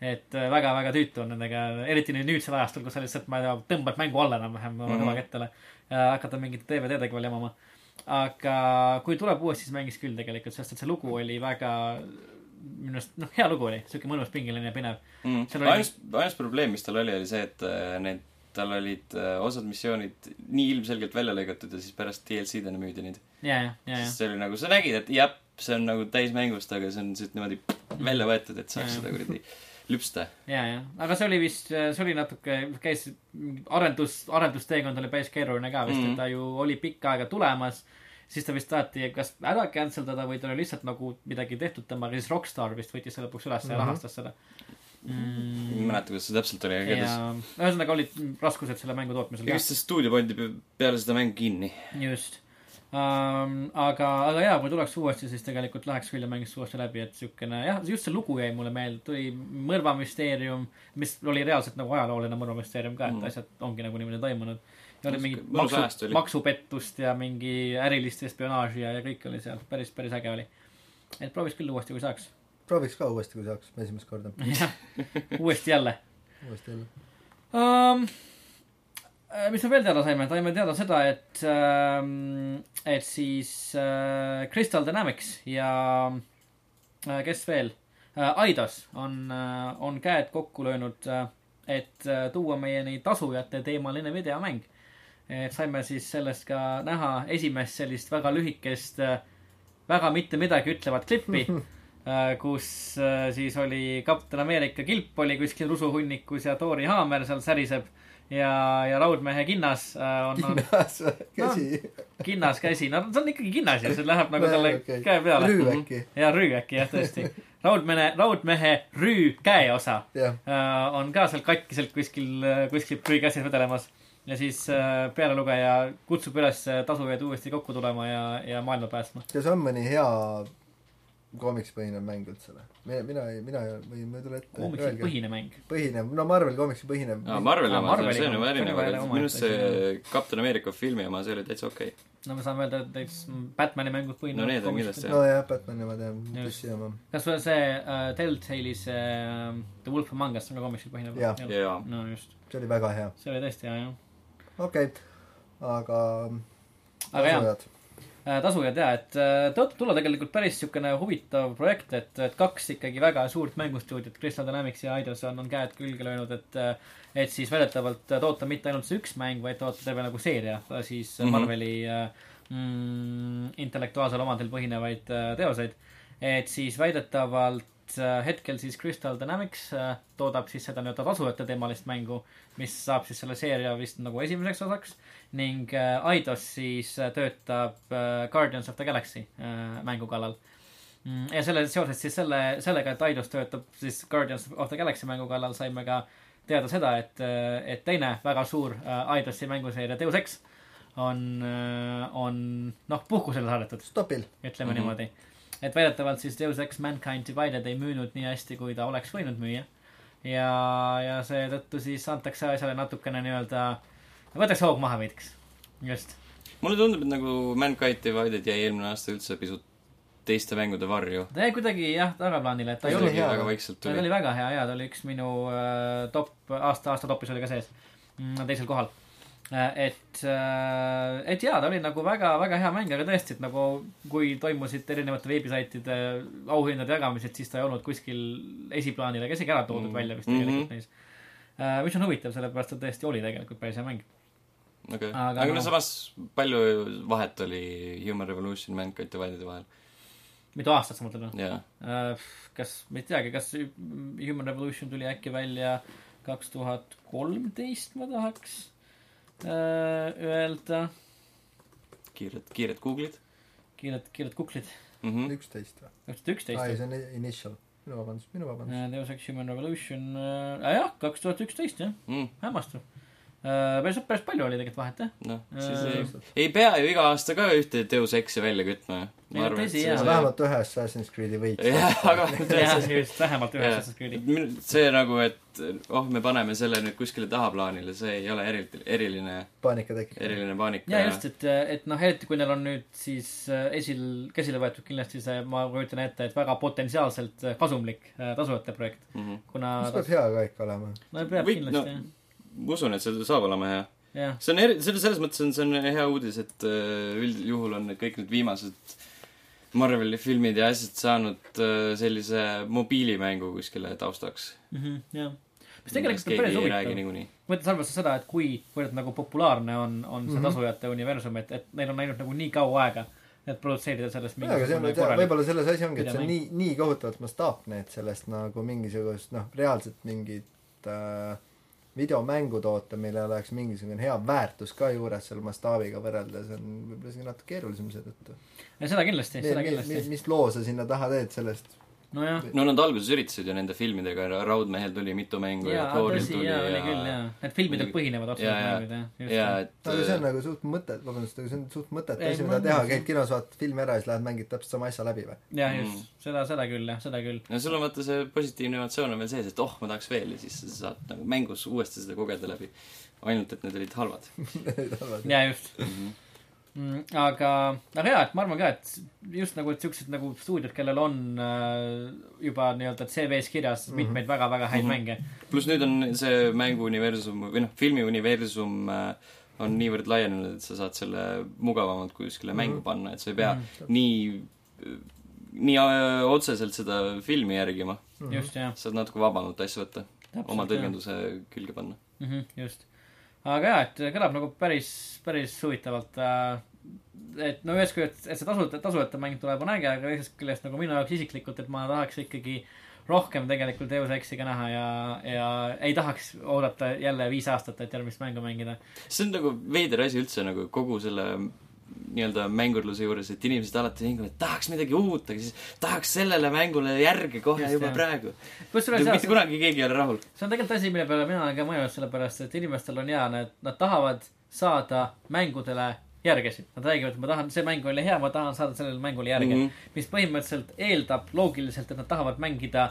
et äh, väga-väga tüütu on nendega, eriti nüüd nüüdsel ajastul, kus sa lihtsalt, ma ei tea, tõmbad mängu alla enam-vähem oma Mhm. kõvakettale ja hakata mingite DVD-dega veel jamama. Aga kui tuleb uuesti, siis mängiks küll tegelikult, sest et see lugu oli väga, minu arust, noh, hea lugu oli, siuke mõnus, pingeline ja pinev. Seal oli- ainus, ainus probleem, mis tal oli, oli see, et äh, need, tal olid äh, osad missioonid nii ilmselgelt välja lõigatud ja siis pärast DLC-dena müüdi neid. sest see oli nagu, sa nägid, et jah, see on nagu täismängust, aga see on lihtsalt niimoodi välja võetud, et saaks seda kuradi lüpsta. ja, ja, aga see oli vist, see oli natuke, käis arendus, arendusteekond oli päris keeruline ka vist mm, Mhm. -hmm. et ta ju oli pikka aega tulemas. siis ta vist taheti kas ära cancel dada või tal oli lihtsalt nagu midagi tehtud temaga, siis Rockstar vist võttis selle lõpuks üles ja Mhm. rahastas seda ma ei mm,. mäleta, kuidas see täpselt oli, aga ja igatahes. ühesõnaga olid raskused selle mängu tootmisel ka igatahes. see stuudio pandi pe- peale seda mängu kinni. just um,. aga, aga jaa, kui tuleks uuesti, siis tegelikult läheks küll ja mängiks uuesti läbi, et siukene jah, just see lugu jäi mulle meelde, tuli mõrvamüsteerium, mis oli reaalselt nagu ajalooline mõrvamüsteerium ka, et Mhm. asjad ongi nagu niimoodi toimunud. ja oli ajastu maksu maksupettust ja mingi ärilist espionaaži ja, ja kõik oli seal, päris, päris äge oli. et prooviks küll uuesti, kui saaks. prooviks ka uuesti, kui saaks, esimest korda. jah, uuesti jälle uuesti jälle. um,. Mis me veel teada saime, saime teada seda, et um,, et siis uh, Crystal Dynamics ja uh, kes veel? Aidos on on käed kokku löönud et tuua meieni tasujate teemaline videomäng. et saime siis sellest ka näha esimest sellist väga lühikest väga mitte midagi ütlevat klippi kus siis oli Kapten Ameerika kilp oli kuskil rusuhunnikus ja Thori haamer seal säriseb ja, ja Raudmehe kinnas uh, on, kinnas või? käsi. kinnas käsi, no see on ikkagi kinnas ju, see läheb nagu talle Okei. käe peale. rüü äkki, ja rüü äkki jah, tõesti. raudmehe, raudmehe rüü käeosa jah. äh, on ka seal katkiselt kuskil, kuskil prügikassis vedelemas. ja siis äh, pealelugeja kutsub üles tasujaid uuesti kokku tulema ja, ja maailma päästma. kas on mõni hea koomiksipõhine mäng üldse või? mina, mina ei, mina ei, või mul ei tule ette. koomiksi põhine mäng. põhine, no Marvel koomiksi põhine. aa, Marveli oma, Marveli see on juba erinev, aga minu arust see Captain America filmi oma, see oli täitsa okei okay.. no me saame öelda, et näiteks Batman'i mängud põhinevad No need on kindlasti, jah. nojah, Batman'i ma tean. DC oma. kas sul see uh, Telltale'i see uh, The Wolf Among Us on ka koomiksil põhinev? Jaa. no just, see oli väga hea. see oli tõesti hea jah. okei okay., aga. aga jaa, Äh, tasujad jaa, et äh, tõotab tulla tegelikult päris siukene huvitav projekt, et, et kaks ikkagi väga suurt mängustuudiot, Crystal Dynamics ja Eidos on, on käed külge löönud, et et siis väidetavalt toota mitte ainult see üks mäng, vaid toota terve nagu seeria äh, siis mm. -hmm. Marveli äh, mm, intellektuaalsel omandil põhinevaid äh, teoseid. et siis väidetavalt äh, hetkel siis Crystal Dynamics äh, toodab siis seda nii-öelda tasujate teemalist mängu, mis saab siis selle seeria vist nagu esimeseks osaks ning äh, Eidos siis töötab Guardians of the Galaxy mängu kallal mm,. ja selle, seoses siis selle, sellega, et Eidos töötab siis Guardians of the Galaxy mängu kallal, saime ka teada seda, et, et teine väga suur Eidosi mänguseeria Deus Ex on, on noh, puhkusele saadetud, stopil. ütleme mm. -hmm. niimoodi. Et väidetavalt siis Deus Ex Mankind Divided ei müünud nii hästi, kui ta oleks võinud müüa. ja, ja seetõttu siis antakse asjale natukene nii-öelda, võtaks hoog maha veidikes, just. mulle tundub, et nagu Mankind Divided jäi eelmine aasta üldse pisut teiste mängude varju. ta jäi kuidagi jah, tagaplaanile, et ta ei olnud hea. ta oli väga hea ja ta oli üks minu äh, top, aasta, aasta topis oli ka sees mm,, teisel kohal. Et äh,, et jaa, ta oli nagu väga-väga hea mäng, aga tõesti, et nagu kui toimusid erinevate veebisaitide auhindade jagamised, siis ta ei olnud kuskil esiplaanil ega isegi ära toodud Mm. välja vist Mhm. tegelikult neis äh,. mis on huvitav, sellepärast et tõesti oli tegelikult päris hea mäng. okei, Aga aga noh. no samas palju vahet oli Human Revolution Dividedi vahel? mitu aastat sa mõtled või? jaa. kas, ma ei teagi, kas Human Revolution tuli äkki välja kaks tuhat kolmteist, ma tahaks äh, öelda. kiired, kiired Google'id kiired, kiired kuklid. mm. -hmm. üksteist või? aa ei, üksteist. see on Initial. minu vabandust, minu vabandust. Deus Ex Human Revolution äh,, jah, kaks tuhat üksteist jah, Mm, hämmastav äh,. päris, päris palju oli tegelikult vahet jah. noh, siis Äh, ei, ei pea ju iga aasta ka ühte Deus Exi välja kütma ju. Ei, vähemalt ühe Assassin's Creed'i võiks. jah, aga jah, vähemalt ühe Jah. Assassin's Creed'i. See nagu, et oh, me paneme selle nüüd kuskile tahaplaanile, see ei ole eri, eriline, paanika tekib. eriline paanika ja just, et, et noh, eriti kui neil on nüüd siis äh, esil, käsile võetud kindlasti see, ma kujutan ette, et väga potentsiaalselt äh, kasumlik äh, tasujate projekt, mm. -hmm. kuna mis peab hea ka ikka olema. no peab Või- kindlasti no- ma usun, et see saab olema hea. jah, see on eri-, selles, selles mõttes on, see on hea uudis, et äh, üldjuhul on kõik need viimased Marveli filmid ja asjad saanud äh, sellise mobiilimängu kuskile taustaks. jah. mis tegelikult on päris ei räägi huvitav, võttes arvesse seda, et kui, kuivõrd nagu populaarne on, on see Mhm. tasujate universum, et, et neil on läinud nagu nii kaua aega, et produtseerida sellest jaa, aga see on, korralik võib-olla selles asi ongi, et see on nii, nii kohutavalt mastaapne, et sellest nagu mingisugust noh, reaalselt mingit äh, videomängu toota, millel oleks mingisugune hea väärtus ka juures selle mastaabiga võrreldes, on võib-olla isegi natuke keerulisem seetõttu. seda kindlasti, seda kindlasti. mis loo sa sinna taha teed sellest? nojah, no nad alguses üritasid ju nende filmidega, Raudmehel tuli mitu mängu ja jaa, Thoril tõsi, tuli jaa, oli ja küll, jaa. Need filmidel põhinevad Jaa, jaa. otseselt mängud, jah. ja just, et aga see on nagu suht mõtet, vabandust, aga see on suht mõttetu asi, mida teha, käid kinos, vaatad filmi ära ja siis lähed mängid täpselt sama asja läbi või? jah, Mm. just, seda, seda küll, jah, seda küll. no sul on vaata see positiivne emotsioon on veel sees, et oh, ma tahaks veel ja siis sa saad nagu mängus uuesti seda kogeda läbi. ainult, et need olid halvad jaa, just mm. -hmm. mm,. aga, aga jaa, et ma arvan ka, et just nagu, et siuksed nagu stuudiod, kellel on äh, juba nii-öelda CV-s kirjas Mhm. mitmeid väga-väga häid Mhm. mänge. pluss nüüd on see mänguuniversum või noh, filmiuniversum äh, on niivõrd laienenud, et sa saad selle mugavamalt kuskile Mhm. mängu panna, et sa ei pea Mhm. nii, nii äh, otseselt seda filmi järgima. Mhm. just, jah. saad natuke vabamalt asju võtta, oma tõlgenduse külge panna. Mhm, just. aga jaa, et kõlab nagu päris, päris huvitavalt äh, et no ühest küljest, et see tasuta, tasujate mäng tuleb, on äge, aga teisest küljest nagu minu jaoks isiklikult, et ma tahaks ikkagi rohkem tegelikult Deus Exiga näha ja, ja ei tahaks oodata jälle viis aastat, et järgmist mängu mängida. see on nagu veider asi üldse nagu kogu selle nii-öelda mängurluse juures, et inimesed alati mängivad, et tahaks midagi uut, aga siis tahaks sellele mängule järge kohe Just, juba jah. praegu. mitte kunagi keegi ei ole rahul. see on tegelikult asi, mille peale mina olen ka mõelnud, sellepärast et inimestel on hea, need, nad tahavad saada mängudele järgesid. Nad räägivad, et ma tahan, see mäng oli hea, ma tahan saada sellele mängule järge mm. -hmm. mis põhimõtteliselt eeldab loogiliselt, et nad tahavad mängida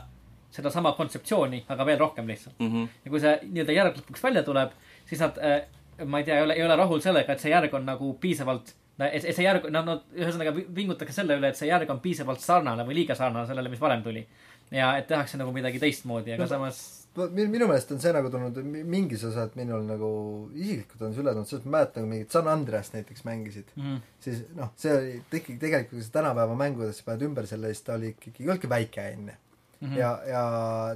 sedasama kontseptsiooni, aga veel rohkem lihtsalt. Mhm. ja kui see nii-öelda järg lõpuks välja tuleb, siis nad äh,, ma ei tea, ei ole, ei ole rahul sellega, et see järg on nagu piisavalt, et, et see järg, nad, nad ühesõnaga vi- vingutakse selle üle, et see järg on piisavalt sarnane või liiga sarnane sellele, mis varem tuli. ja et tehakse nagu midagi teistmoodi, aga No, samas minu, minu meelest on see nagu tulnud mi- mingis osas minul nagu isiklikult on see üle tulnud, sest ma mäletan, kui mingit San Andreast näiteks mängisid, mm, siis noh, see oli ikkagi tegelikult, kui sa tänapäeva mängudesse paned ümber selle, siis ta oli ikkagi, oligi väike onju. Mm -hmm. ja, ja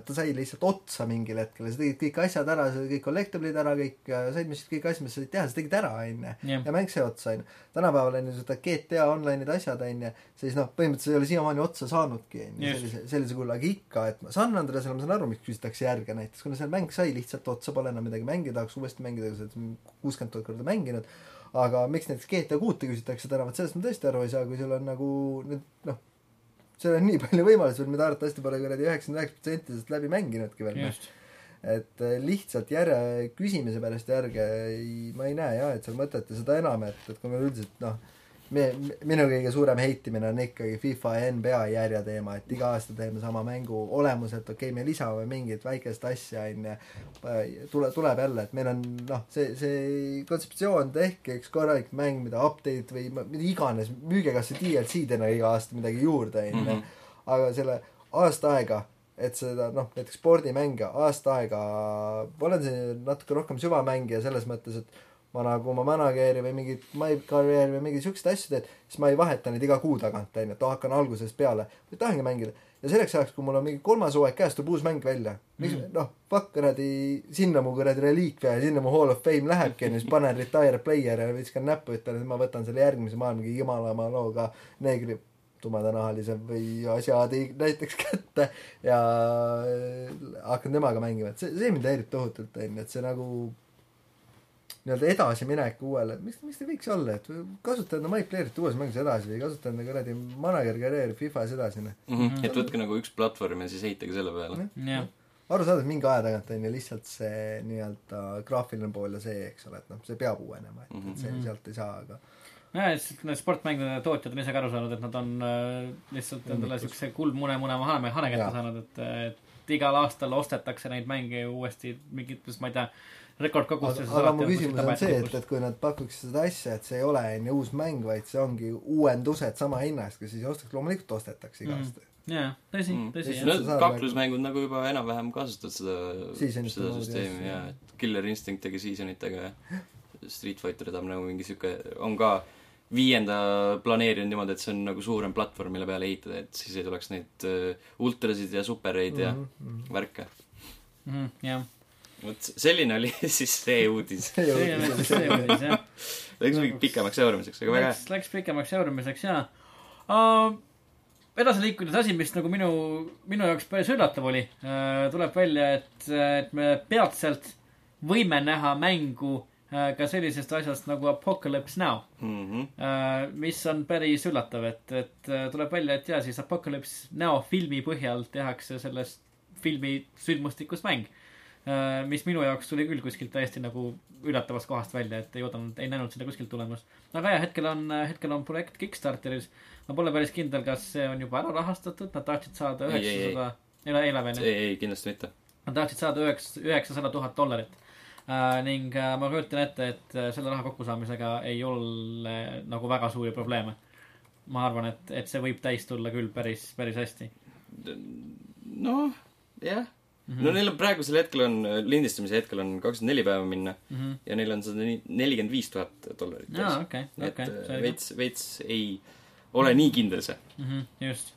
ta sai lihtsalt otsa mingil hetkel ja sa tegid kõik asjad ära, sa kõik collectible'id ära, kõik, said mis kõik asjad, mis sa said teha, sa tegid ära onju. ja mäng sai otsa onju. tänapäeval on ju seda GTA online'id asjad onju, siis noh, põhimõtteliselt ei ole siiamaani otsa saanudki onju, sellise, sellise kujul, aga ikka, et ma San Andreasele ma saan aru, miks küsitakse järge näiteks, kuna see mäng sai lihtsalt otsa, pole enam midagi mängida, tahaks uuesti mängida, sa oled kuuskümmend tuhat korda mänginud. aga miks näiteks GTA kuute küsitakse täna, vot sellest ma tõesti aru ei saa, kui sul on nagu nüüd noh, seal on nii palju võimalusi, mida arvatavasti pole kuradi üheksakümmend üheksa protsenti sellest läbi mänginudki veel. just. et eh, lihtsalt järje küsimise pärast järge ei, ma ei näe jah, et seal mõtet ja seda enam, et, et kui meil üldiselt noh, me, minu kõige suurem heitimine on ikkagi FIFA ja NBA järje teema, et iga aasta teeme sama mängu olemuselt, okei okay,, me lisame mingit väikest asja, onju, tule, tuleb jälle, et meil on noh, see, see kontseptsioon, tehke üks korralik mäng, mida update või ma- mida iganes, müüge kas või DLC-dena iga aasta midagi juurde, onju Mhm.. aga selle aasta aega, et seda noh, näiteks spordimänge aasta aega, olen see natuke rohkem süvamängija selles mõttes, et ma nagu oma manager'i või mingit my career'i või mingeid siukseid asju teen, siis ma ei vaheta neid iga kuu tagant, onju, et oh, hakkan algusest peale, vaid tahangi mängida. ja selleks ajaks, kui mul on mingi kolmas hooaeg käes, tuleb uus mäng välja. miks mm., noh, fuck kuradi, sinna mu kuradi reliikvia ja sinna mu hall of fame lähebki, onju, siis panen retire player ja viskan näppu, ütlen, et ma võtan selle järgmise maailma jumalama looga neegri, tumedanahalisem või asiaadi näiteks kätte ja hakkan temaga mängima, et see, see mind häirib tohutult, onju, et see nagu nii-öelda edasiminek uuele, miks, miks ta võiks olla, et kasuta enda MyPlayerit uues mängus edasi või kasuta enda kuradi manager karjääri Fifas edasi, noh. mm. -hmm. et võtke nagu üks platvorm ja siis ehitage selle peale. arusaadav, mingi aja tagant on ju lihtsalt see nii-öelda graafiline pool ja see, eks ole, et noh, see peab uuenema, et, et see Mhm. sealt ei saa, aga nojah, lihtsalt need sportmängude tootjad on ise ka aru saanud, et nad on äh, lihtsalt endale siukse kuldmune munema hane, hane kätte saanud, et, et igal aastal ostetakse neid mänge uuesti mingites, ma ei tea, rekordkogustes. aga, aga mu küsimus on see, et, et kui nad pakuks seda asja, et see ei ole on ju uus mäng, vaid see ongi uuendused sama hinna eest, kas siis ostaks, loomulikult ostetakse iga Mhm. aasta jaa, tõsi Mm. tõsi, saad kaklusmängud nagu juba enam-vähem kasutavad seda, seda süsteemi asja. ja et Killer Instinct tegi seasonitega ja Street Fighter tahab nagu mingi sihuke, on ka viienda planeerinud niimoodi, et see on nagu suurem platvorm, mille peale ehitada, et siis ei tuleks neid uh, ultrasid ja supereid ja mm -hmm. värke. Mhm, jah. Vot selline oli siis see uudis. see olnud see uudis, jah. Läks mingi pikemaks jauramiseks, aga väga hea. Läks, pikemaks jauramiseks, jaa uh, edasi liikudes asi, mis nagu minu, minu jaoks päris üllatav oli uh,, tuleb välja, et, et me peatselt võime näha mängu uh, ka sellisest asjast nagu Apocalypse Now mm. -hmm. uh, mis on päris üllatav, et, et tuleb välja, et jaa, siis Apocalypse Now filmi põhjal tehakse sellest filmi sündmustikust mäng uh, mis minu jaoks tuli küll kuskilt täiesti nagu üllatavast kohast välja, et ei oodanud, ei näinud seda kuskilt tulemas. aga jaa, hetkel on, hetkel on projekt Kickstarteris. ma pole päris kindel, kas see on juba ära rahastatud, nad tahtsid saada üheksasada, ei ole, ei ole veel jah? ei, ei kindlasti mitte. Nad tahtsid saada üheksa, üheksasada tuhat dollarit uh, ning ma kujutan ette, et selle raha kokkusaamisega ei ole nagu väga suuri probleeme. ma arvan, et, et see võib täis tulla küll päris, päris hästi noh, jah. Mm. no neil on praegusel hetkel on, lindistamise hetkel on kakskümmend neli päeva minna mm -hmm. ja neil on sada nelikümmend viis tuhat dollarit. jaa, okei, okei, äh, veits, veits ei ole nii kindel see. mm. -hmm, just.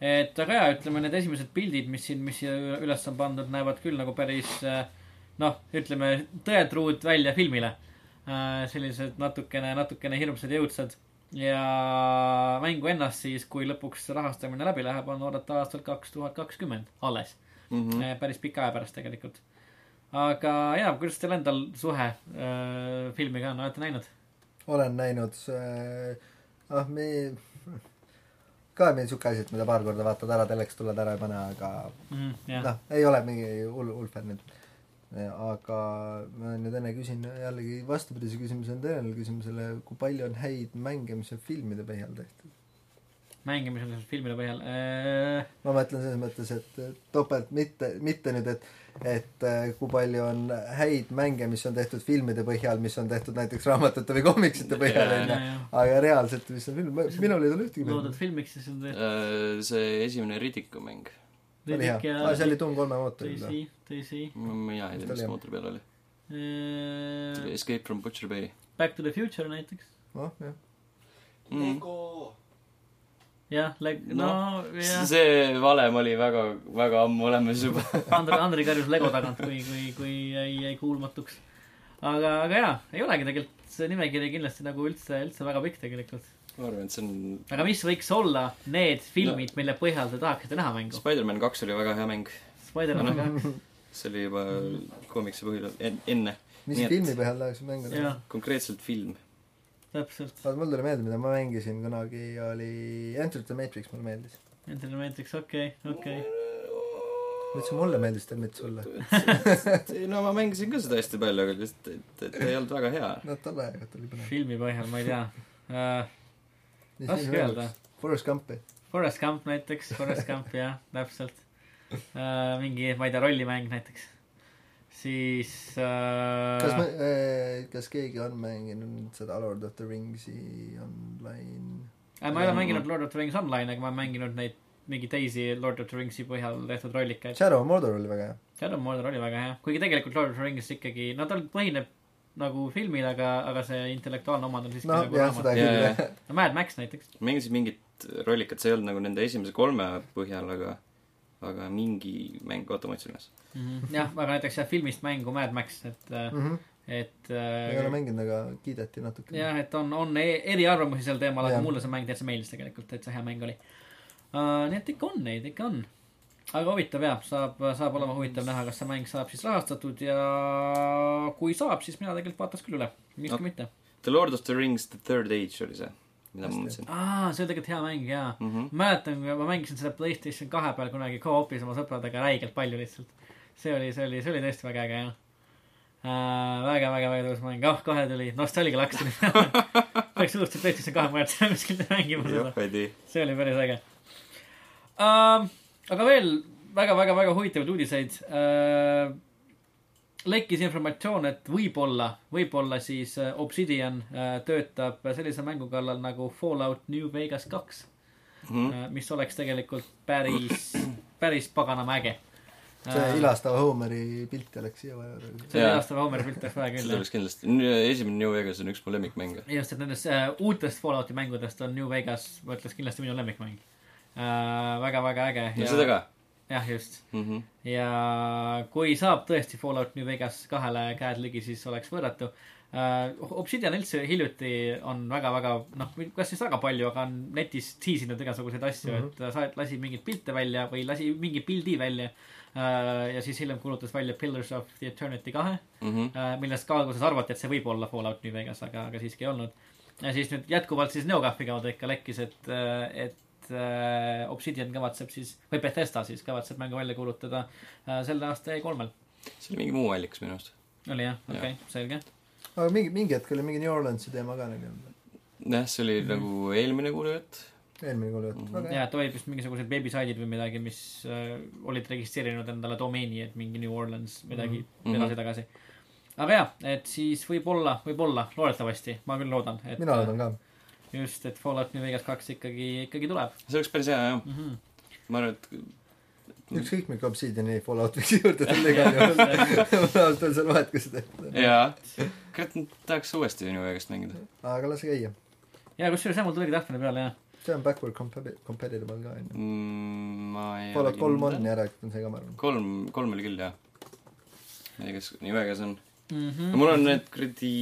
et aga jaa, ütleme need esimesed pildid, mis siin, mis siia üles on pandud, näevad küll nagu päris äh, noh, ütleme tõetruud välja filmile. sellised natukene, natukene hirmsad ja õudsad. ja mängu ennast siis, kui lõpuks rahastamine läbi läheb, on oodata aastal kaks tuhat kakskümmend alles Mm -hmm. mm.. päris pika aja pärast tegelikult. aga jaa, kuidas teil endal suhe äh, filmiga on, olete näinud? olen näinud äh, ah me ka meil siuke asi, et mida paar korda vaatad ära, teleks tuled ära ei pane, aga mm, jah noh, ei ole mingi hull, hull fänn nüüd. aga ma nüüd enne küsin jällegi vastupidise küsimuse tõenäolisele küsimusele, kui palju on häid mänge, mis on filmide põhjal tehtud? Mängimisel filmide põhjal äh,. ma mõtlen selles mõttes, et topelt mitte, mitte nüüd, et et äh, kui palju on häid mänge, mis on tehtud filmide põhjal, mis on tehtud näiteks raamatute või komiksite põhjal onju, aga reaalselt, mis on film, minul ei tule ühtegi loodud filmiks siis on tõesti Äh, see esimene Riddiku mäng. oli hea, aa see oli Doom kolme mootoril tõsi, tõsi mina ei Vist tea, mis mootori peal oli. uh,. Escape from Butcher Bay Back to the Future näiteks. noh, jah. mm.. jah, no jah, see valem oli väga, väga ammu olemas juba. Andri, Andri karjus Lego tagant, kui, kui, kui jäi, jäi kuulmatuks. aga, aga jaa, ei olegi tegelikult see nimekiri kindlasti nagu üldse, üldse väga pikk tegelikult. ma arvan, et see on aga mis võiks olla need filmid, mille põhjal te tahaksite näha mängu? Spider-man kaks oli väga hea mäng. Spider-man ka, see oli juba koomikse põhjal en- enne. mis Nii et- filmi põhjal tahaks mängu jah, konkreetselt film. täpselt. vaata, mul tuli meelde, mida ma mängisin kunagi, oli Enter the Matrix, mulle meeldis. Enter the Matrix, okei, okei. ma ütlesin, mulle meeldis, ta mitte sulle. ei no ma mängisin ka seda hästi palju, aga lihtsalt, et, et ei olnud väga hea. no tol ajal oli põnev. filmi põhjal, ma ei tea uh,. raske öelda. Forest Gumpi. Forest Gump näiteks, Forest Gump jah, täpselt uh,. mingi, ma ei tea, rollimäng näiteks. Siis kas ma uh,,, kas keegi on mänginud seda Lord of the Ringsi online? äh, ma ei ole mänginud Lord of the Rings Online, aga ma olen mänginud neid mingi teisi Lord of the Ringsi põhjal tehtud rollikaid. Shadow of Mordor oli väga hea. Shadow Mordor oli väga hea, kuigi tegelikult Lord of the Rings ikkagi, no tal põhineb nagu filmil, aga, aga see intellektuaalne omand on siiski noh, nagu raamat. No Mad Max näiteks. mängisin mingit rollikat, see ei olnud nagu nende esimese kolme põhjal, aga, aga mingi mäng, oota ma otsin üles. jah, aga näiteks jah, filmist mängu Mad Max, et uh, Mhm. et ei ole äh, mänginud, aga kiideti natuke. jah, et on, on e- eriarvamusi sel teemal, aga mulle see mäng täitsa meeldis tegelikult, täitsa hea mäng oli uh,. nii et ikka on neid, ikka on. aga huvitav jah, saab, saab olema huvitav näha, kas see mäng saab siis rahastatud ja kui saab, siis mina tegelikult vaataks küll üle, miks No. mitte. The Lord of the Rings The Third Age oli see, mida ma mõtlesin aa, see oli tegelikult hea mäng jaa mm. -hmm. mäletan, kui ma mängisin seda Playstation kahe peal kunagi co-op'is oma sõpradega räigelt palju lihtsalt. see oli, see oli, see oli tõesti väga äge jah äh,. väga, väga, väga tõus mäng, ah kohe tuli nostalgia laks tuli peale. peaks uuesti Playstation kahe mujalt kuskilt mängima seda see oli päris äge uh,. aga veel väga-väga-väga huvitavaid uudiseid uh,. Lekkis informatsioon, et võib-olla, võib-olla siis uh, Obsidian uh, töötab sellise mängu kallal nagu Fallout New Vegas kaks Mhm. uh,, mis oleks tegelikult päris, päris paganama äge. see ilastava Homeri pilti oleks siia vaja. see ilastava Homeri pilt oleks vaja seda küll. oleks kindlasti, esimene New Vegas on üks mu lemmikmänge. just, et nendest uh, uutest Fallouti mängudest on New Vegas, ma ütleks kindlasti minu lemmikmäng uh,. väga-väga äge. ja seda ka jah, just. mm. -hmm. ja kui saab tõesti Fallout New Vegas kahele käed ligi, siis oleks võrratu uh,. Obsidian üldse hiljuti on väga-väga, noh, kas siis väga palju, aga on netis tiisinud igasuguseid asju mm. -hmm. et sa lasi mingeid pilte välja või lasi mingi pildi välja uh,. ja siis hiljem kuulutas välja Pillars of the Eternity kahe Mm -hmm. uh,, millest ka alguses arvati, et see võib olla Fallout New Vegas, aga, aga siiski ei olnud. ja siis nüüd jätkuvalt siis NeoGAF-i kaudu ikka lekkis, et, et äh, Obsidian kavatseb siis, või Bethesda siis kavatseb mängu välja kuulutada äh, selle aasta E3-l. see oli mingi muu allikas minu arust. oli jah, okei okay,, selge. aga mingi, mingi hetk oli mingi New Orleansi teema ka olnud. jah, see oli nagu eelmine kuulujutt. eelmine kord jutt, Mhm. väga ja hea. et olid vist mingisugused veebisaidid või midagi, mis äh, olid registreerinud endale domeeni, et mingi New Orleans midagi mm Mhm. -hmm. edasi-tagasi. aga jaa, et siis võib-olla, võib-olla, loodetavasti, ma küll loodan, et mina loodan ka. just, et Fallout New Vegas kaks ikkagi, ikkagi tuleb see oleks päris hea jah, mm. -hmm. ma arvan, et ükskõik, milline Obsidiani Fallout võiks juurde tulla igal juhul. öeldes ei ole vahet, kas seda jaa, kurat, tahaks uuesti New Vegast mängida. aga lase käia. ja kusjuures jah, mul tuligi tahtmine peale jah. see on backward compa- compatible ka onju. Mm, ma ei Fallout kolm on. järelikult on see ka, ma arvan. kolm, kolm oli küll jah. ma ei tea, kas New Vegas on. mm. no mul on need kuradi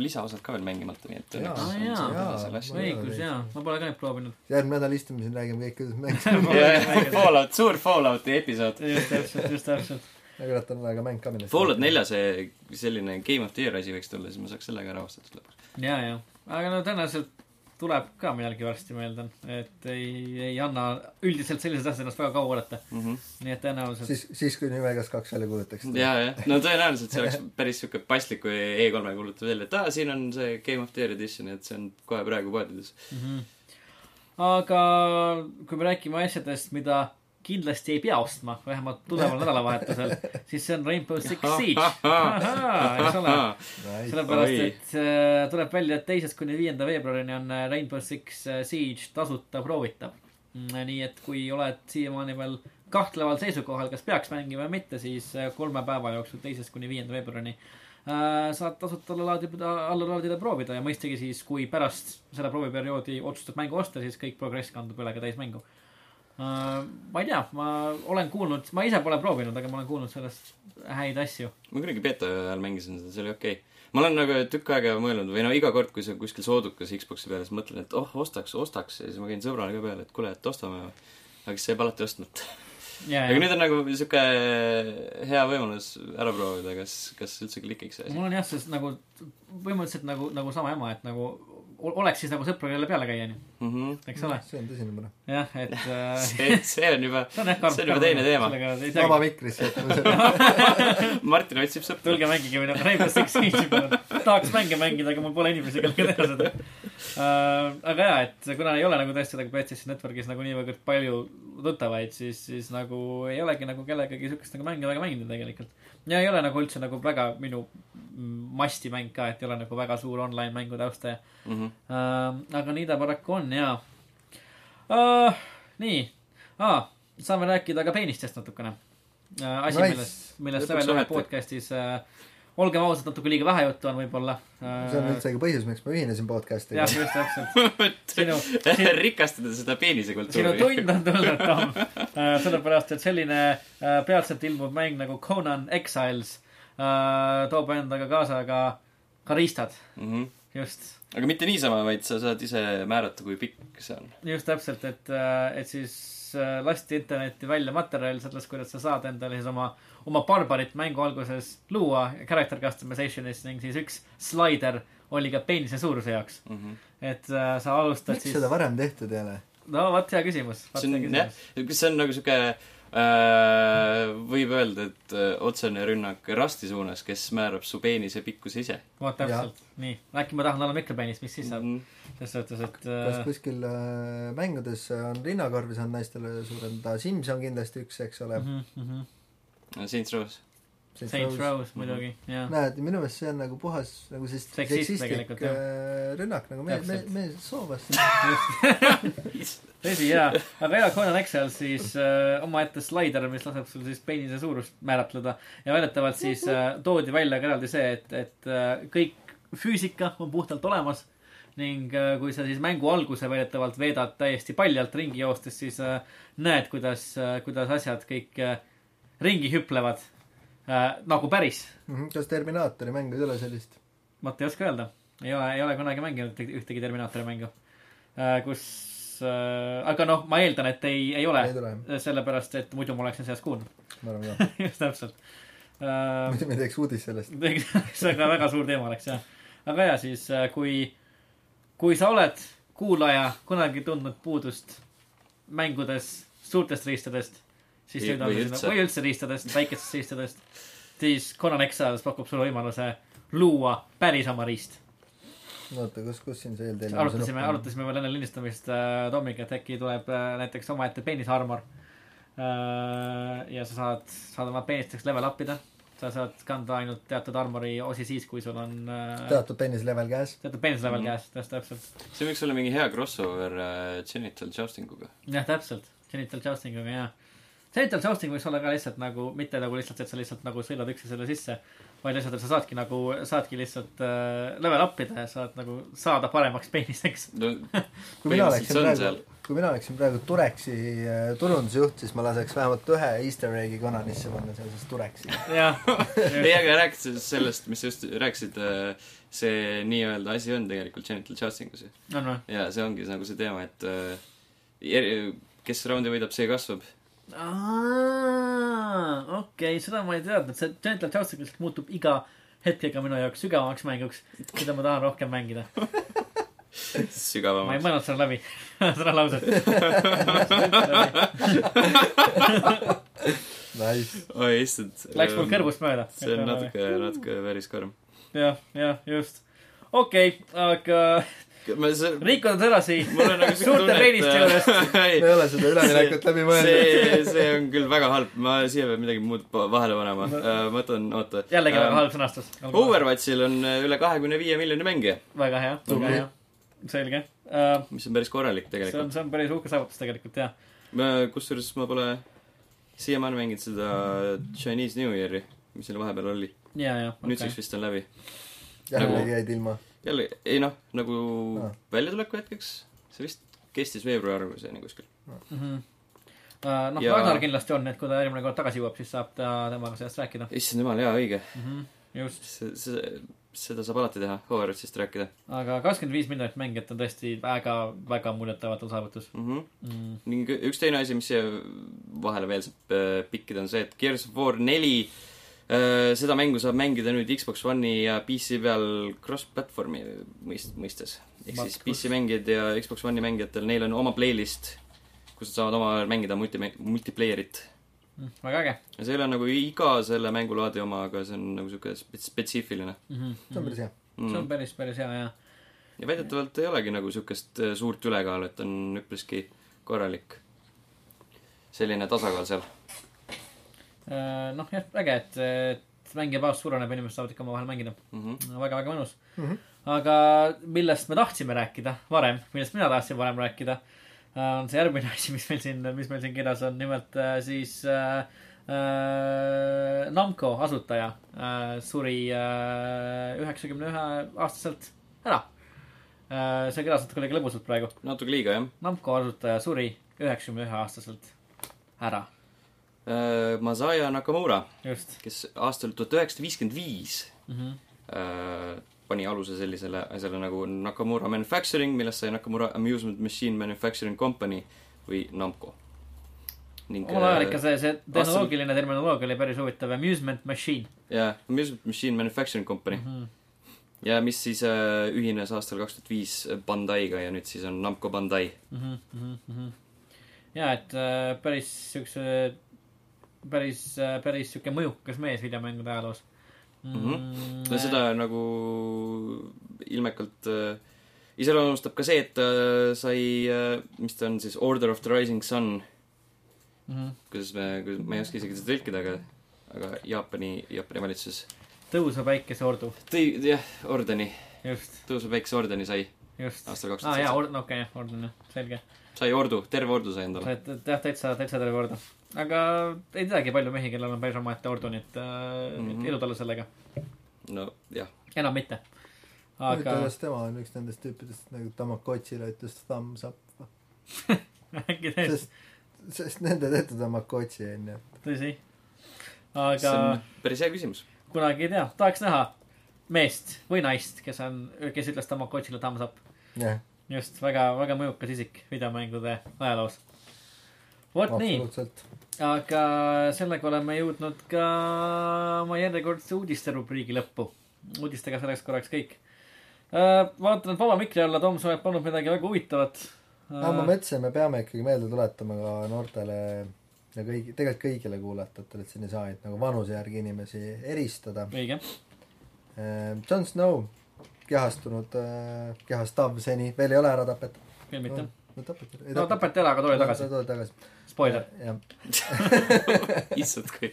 lisaosad ka veel mängimata, nii et Jaa. Jaa. Jaa. õigus jaa, ma pole ka neid proovinud. järgmine nädal istume siin, räägime kõik, kuidas mängida. jah, Fallout, suur Fallouti episood. just täpselt, just täpselt. aga kurat, on ka mäng ka minna. Fallout nelja see selline Game of the Year asi võiks tulla, siis ma saaks sellega ära ostetud lõpuks. ja, ja, aga no tõenäoliselt tuleb ka millalgi varsti, ma eeldan, et ei, ei anna üldiselt sellised asjad ennast väga kaua oodata, nii et tõenäoliselt. siis, siis kui New Vegas kaks välja kuulutatakse. ja, jah, no tõenäoliselt see oleks päris siuke paslik, kui E3-e kuulutab välja, et aa, siin on see Game of the Year edition, et see on kohe praegu poodides. mm. -hmm. aga kui me räägime asjadest, mida kindlasti ei pea ostma, vähemalt tuleval nädalavahetusel, siis see on Rainbow Six Siege. eks ole. sellepärast, et äh, tuleb välja, et teisest kuni viienda veebruarini on äh, Rainbow Six äh, Siege tasuta proovitav. nii et kui oled siiamaani veel kahtleval seisukohal, kas peaks mängima või mitte, siis kolme päeva jooksul, teisest kuni viienda veebruarini saad tasuta alla laadida, alla laadida, proovida ja mõistagi siis, kui pärast selle prooviperioodi otsustad mängu osta, siis kõik progress kandub üle ka täismängu. Ma ei tea, ma olen kuulnud, ma ise pole proovinud, aga ma olen kuulnud sellest häid asju. ma kunagi beeta ajal mängisin seda, see oli okei okay.. ma olen nagu tükk aega mõelnud või no iga kord, kui see kuskil soodukas Xbox'i peal, siis mõtlen, et oh, ostaks, ostaks ja siis ma käin sõbrale ka peale, et kuule, et ostame. aga siis jääb alati ostmata. ja, aga ja nüüd on nagu siuke hea võimalus ära proovida, kas, kas üldse klikiks see asi. mul on jah, see nagu põhimõtteliselt nagu, nagu sama ema, et nagu oleks siis nagu sõpru, kellele peale käia, onju, -hmm. eks ole. see on tõsine mure. jah, et äh, see, see on juba, see on karm. see on juba teine teema. vaba mul Martin otsib sõpra. tulge mängige minu Rainbow Six Siege'i palun. tahaks mänge mängida, aga mul pole inimesi, kellega teha seda uh,. aga jaa, et kuna ei ole nagu tõesti nagu PlayStation Networkis nagu niivõrd palju tuttavaid, siis, siis nagu ei olegi nagu kellegagi siukest nagu mänge väga mängida tegelikult. Ja ei ole nagu üldse nagu väga minu mm, mastimäng ka, et ei ole nagu väga suur online mängude austaja Mhm. uh,. aga nii ta paraku on jaa uh,. nii ah,, saame rääkida ka peenistest natukene uh,. asi Nice. millest, millest Level ühe podcast'is uh, olgem ausad, natuke liiga vähe juttu on võib-olla see on üldse ka põhjus, miks ma ühinesin podcast'iga jah, just täpselt. sinu, sinu, rikastada seda sinu peenisekultuuri. tund on tulnud, Tom uh,. sellepärast, et selline uh, peatselt ilmuv mäng nagu Conan Exiles äh, toob endaga kaasa ka, ka riistad, mm. -hmm. just. aga mitte niisama, vaid sa saad ise määrata, kui pikk see on. just täpselt, et, et siis äh, lasti internetti välja materjal sellest, kuidas sa saad endale siis oma, oma barbarit mängu alguses luua character customization'is ning siis üks slaider oli ka peenise suuruse jaoks. Mm -hmm. et äh, sa alustad miks siis seda, varem tehtud ei ole? no vot hea küsimus. see on jah, see on nagu sihuke äh,, võib öelda, et äh, otsene rünnak Rasti suunas, kes määrab su peenise pikkuse ise. vot täpselt, nii, äkki ma tahan olla mikropeenis, mis siis saab, Mhm. selles suhtes, et kas äh, kuskil äh, mängudes on rinnakorvi saanud naistele suurendada, Sims on kindlasti üks, eks ole. mhm, mhm. Saints Row's. Saints Row's muidugi, jah. näed, minu meelest see on nagu puhas nagu siis Seksist seksistlik äh, rünnak nagu me, me Täpselt., me soovas. tõsi jaa, aga jaa, Conan Excel siis äh, omaette slaider, mis laseb sul siis peenise suurust määratleda. Ja väidetavalt siis äh, toodi välja ka eraldi see, et, et äh, kõik füüsika on puhtalt olemas. Ning äh, kui sa siis mängu alguse väidetavalt veedad täiesti paljalt ringi joostes, siis äh, näed, kuidas äh,, kuidas asjad kõik äh, ringi hüplevad äh, nagu päris. Mhm, kas Terminaatori mängu ei ole sellist? vot ei oska öelda, ei ole, ei ole kunagi mänginud ühtegi- Terminaatori mängu, kus äh,, aga noh, ma eeldan, et ei, ei ole tule, sellepärast et muidu ma oleksin sellest kuulnud. ma arvan ka. just täpselt äh,. muidu me teeks uudist sellest. see on ka väga suur teema oleks jah. aga ja siis, kui, kui sa oled kuulaja kunagi tundnud puudust mängudes suurtest riistadest, siis nüüd on või üldse. sinna, või üldse riistadest, väikestest riistadest, siis Conan Exiles pakub sulle võimaluse luua päris oma riist. oota, kus, kus siin see eeltellimus arutasime, arutasime veel enne lindistamist äh, Tomiga, et äkki tuleb äh, näiteks omaette peenisarmor äh,. ja sa saad, saad oma peenisteks level up ida. sa saad kanda ainult teatud armori osi siis, kui sul on äh, teatud pennis level käes. teatud peenis level Mhm. käes, täpselt, täpselt. see võiks olla mingi hea crossover äh, genital jousting uga. jah, täpselt, genital jousting uga jah. genital jousting võiks olla ka lihtsalt nagu, mitte nagu lihtsalt, et sa lihtsalt nagu sõidad üksteisele sisse, vaid lihtsalt, et sa saadki nagu, saadki lihtsalt äh, level up ida ja saad nagu saada paremaks peeniseks. no kui mina oleksin praegu kui mina oleksin praegu Turexi äh, turundusjuht, siis ma laseks vähemalt ühe easter egg'i Conanisse panna seoses Turexiga. jah, ei, aga rääkides sellest, mis sa just rääkisid, see nii-öelda asi on tegelikult genital jousting us ju. on või? ja see ongi nagu see teema, et äh, kes raundi võidab, see kasvab. Okei okay,, seda ma ei teadnud, see Gentle Jousting lihtsalt muutub iga hetkega minu jaoks sügavamaks mänguks, mida ma tahan rohkem mängida. ma ei sügavamaks. mõelnud seda läbi, seda lauset. Nice. oi issand. Läks mul kõrvust mööda. see on natuke, natuke päris karm. jah, jah, just. okei okay,, aga see, liikudes edasi mul on siuke suurte tunne, peeniste juurest. me ei ole seda üleminekut läbi mõelnud. see, see on küll väga halb, ma siia pean midagi muud vahele panema. ma mõtlen, oota. jällegi väga halb sõnastus. Overwatchil on äh, üle kahekümne viie miljoni mängija, väga hea, väga hea. selge uh,. mis on päris korralik see on, tegelikult. see on päris uhke saavutus tegelikult jah. kusjuures ma pole siiamaani mänginud seda Chinese New Year'i, mis seal vahepeal oli. ja, ja. nüüdseks vist on läbi. jällegi nagu- jäid ilma. jälle, ei noh, nagu Ah. väljatuleku hetkeks, see vist kestis veebruariseni kuskil. mm. -hmm. Uh, noh Ja- Ragnar kindlasti on, et kui ta järgmine kord tagasi jõuab, siis saab ta temaga sellest rääkida issand jumal, jaa, õige. mm. -hmm. just, see, see, seda saab alati teha, Overwatchist rääkida aga kakskümmend viis miljonit mängijat on tõesti väga, väga muljetavaldav saavutus mm. -hmm. mm.. ning üks teine asi, mis siia vahele veel saab äh, pikkida, on see, et Gears of War neli äh, seda mängu saab mängida nüüd Xbox One'i ja PC peal cross-platvormi mõist-, mõistes. ehk siis. PC mängijad ja Xbox One'i mängijatel, neil on oma playlist, kus nad saavad omavahel mängida multi, multiplayer'it. Mm, väga äge ja see ei ole nagu iga selle mängulaadi oma, aga see on nagu spets-, spetsiifiline mm. -hmm. see on päris hea. see on mm.. päris, päris hea ja ja väidetavalt ei olegi nagu siukest äh, suurt ülekaalu, et on üpriski korralik selline tasakaal seal. Uh, noh, jah, äge, et, et mängija baas suureneb ja inimesed saavad ikka omavahel mängida Mm -hmm. väga-väga mõnus mm. Mhm. -hmm. aga millest me tahtsime rääkida varem, millest mina tahtsin varem rääkida, on see järgmine asi, mis meil siin, mis meil siin kirjas on, nimelt äh, siis äh, äh, Namco asutaja äh, suri üheksakümne ühe aastaselt ära äh,. see kõlas natuke liiga lõbusalt praegu. natuke liiga, jah. Namco asutaja suri üheksakümne ühe aastaselt ära. Äh, Masaya Nakamura, kes aastal tuhat üheksasada viiskümmend viis. -hmm. äh, pani aluse sellisele asjale nagu Nakamura Manufacturing, millest sai Nakamura Amusement Machine Manufacturing Company või Namco. omal ajal ikka äh, see, see tehnoloogiline terminoloogia oli päris huvitav, amusement machine jaa, Amusement Machine Manufacturing Company mm. -hmm. ja mis siis äh, ühines aastal kaks tuhat viis Bandaiga ja nüüd siis on Namco Bandai. mm. -hmm. Mm -hmm. ja et äh, päris siukse, päris, päris siuke mõjukas mees videomängude ajaloos mm. Mhm. no seda nagu ilmekalt äh, iseloomustab ka see, et ta sai äh,, mis ta on siis, Order of the Rising Sun, mm -hmm. kuidas me, ma ei oska isegi seda tõlkida, aga aga Jaapani, Jaapani valitsus tõusva päikeseordu, tõi, jah, ordeni, tõusva päikese ordeni sai aastal kaks aa tuhat jaa, seitse. ord-, okei okay,, orden jah, selge. sai ordu, terve ordu sai endale. jah, täitsa, täitsa terve ordu. Aga ei teagi palju mehi, kellel on päris omaette ordu, nii et äh, mm. -hmm. edu talle sellega. no jah, enam mitte. aga kas tema on üks nendest tüüpidest nagu Tamagotšile ütles thumbs up, äkki tõesti, sest, sest nende tehtud Tamagotši onju. tõsi. see aga on päris hea küsimus. kunagi ei tea, tahaks näha meest või naist, kes on, kes ütles Tamagotšile thumbs up. jah, just, väga, väga mõjukas isik videomängude ajaloos. vot nii. Aga sellega oleme jõudnud ka oma järjekordse uudisterubriigi lõppu. uudistega selleks korraks kõik. vaatan, et vaba mikri alla Tom, sa oled pannud midagi väga huvitavat. aga ma mõtlesin, me peame ikkagi meelde tuletama ka noortele ja kõigi, tegelikult kõigile kuulajatele, et siin ei saa ainult nagu vanuse järgi inimesi eristada. õige, Jon Snow, kehastunud, kehastav seni, veel ei ole ära tapetud. veel mitte. no tapeti. no tapeti ära, aga tuli tagasi. tuli tagasi. Spoiler. jah. issand, kui,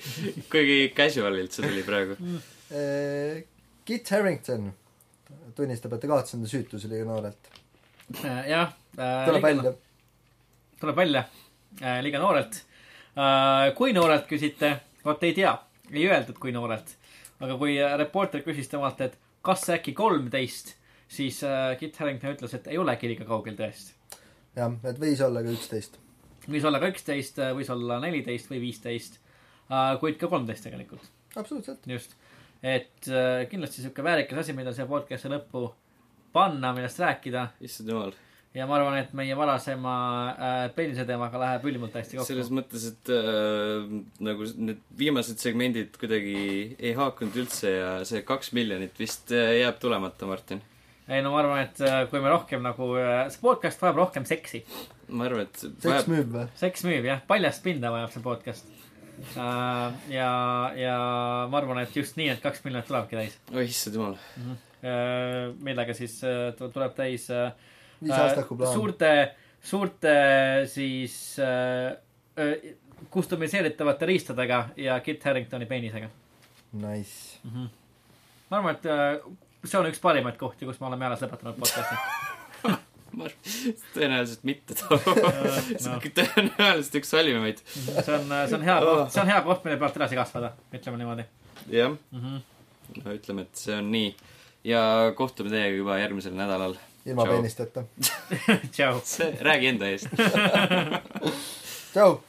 kui casual'ilt see tuli praegu. Eh, Kit Harington tunnistab, et ta kaotas enda süütuse liiga noorelt. jah. tuleb välja. tuleb välja äh, liiga noorelt äh,. kui noorelt küsite, vot ei tea, ei öeldud, kui noorelt. aga kui äh, reporter küsis temalt, et kas äkki kolmteist, siis äh, Kit Harington ütles, et ei olegi liiga kaugel tõesti. jah, et võis olla ka üksteist. võis olla ka üksteist, võis olla neliteist või viisteist äh,, kuid ka kolmteist tegelikult, absoluutselt. just. et äh, kindlasti sihuke väärikas asi, mida siia podcast'i lõppu panna, millest rääkida issand jumal. ja ma arvan, et meie varasema äh, penise teemaga läheb ülimalt hästi kokku. selles mõttes, et äh, nagu need viimased segmendid kuidagi ei haakunud üldse ja see kaks miljonit vist äh, jääb tulemata, Martin. Ei no ma arvan, et äh, kui me rohkem nagu, see podcast vajab rohkem seksi. ma arvan, et seks müüb või? seks müüb jah, paljast pinda vajab see podcast. ja, ja ma arvan, et just nii, et kaks miljonit tulebki täis. oi issand jumal. millega siis äh, tu- tuleb täis äh, suurte, suurte siis äh, äh, kustomiseeritavate riistadega ja Kit Haringtoni peenisega Nice. mm. -hmm. ma arvan, et äh, see on üks parimaid kohti, kus me oleme alles lõpetanud podcast'i. tõenäoliselt mitte too. see on tõenäoliselt üks halvimaid. see on, see on hea koht, see on hea koht, mille pealt edasi kasvada, ütleme niimoodi jah, mm. -hmm. no ütleme, et see on nii. ja kohtume teiega juba järgmisel nädalal. ilma peenisteta. tšau. räägi enda eest. tšau.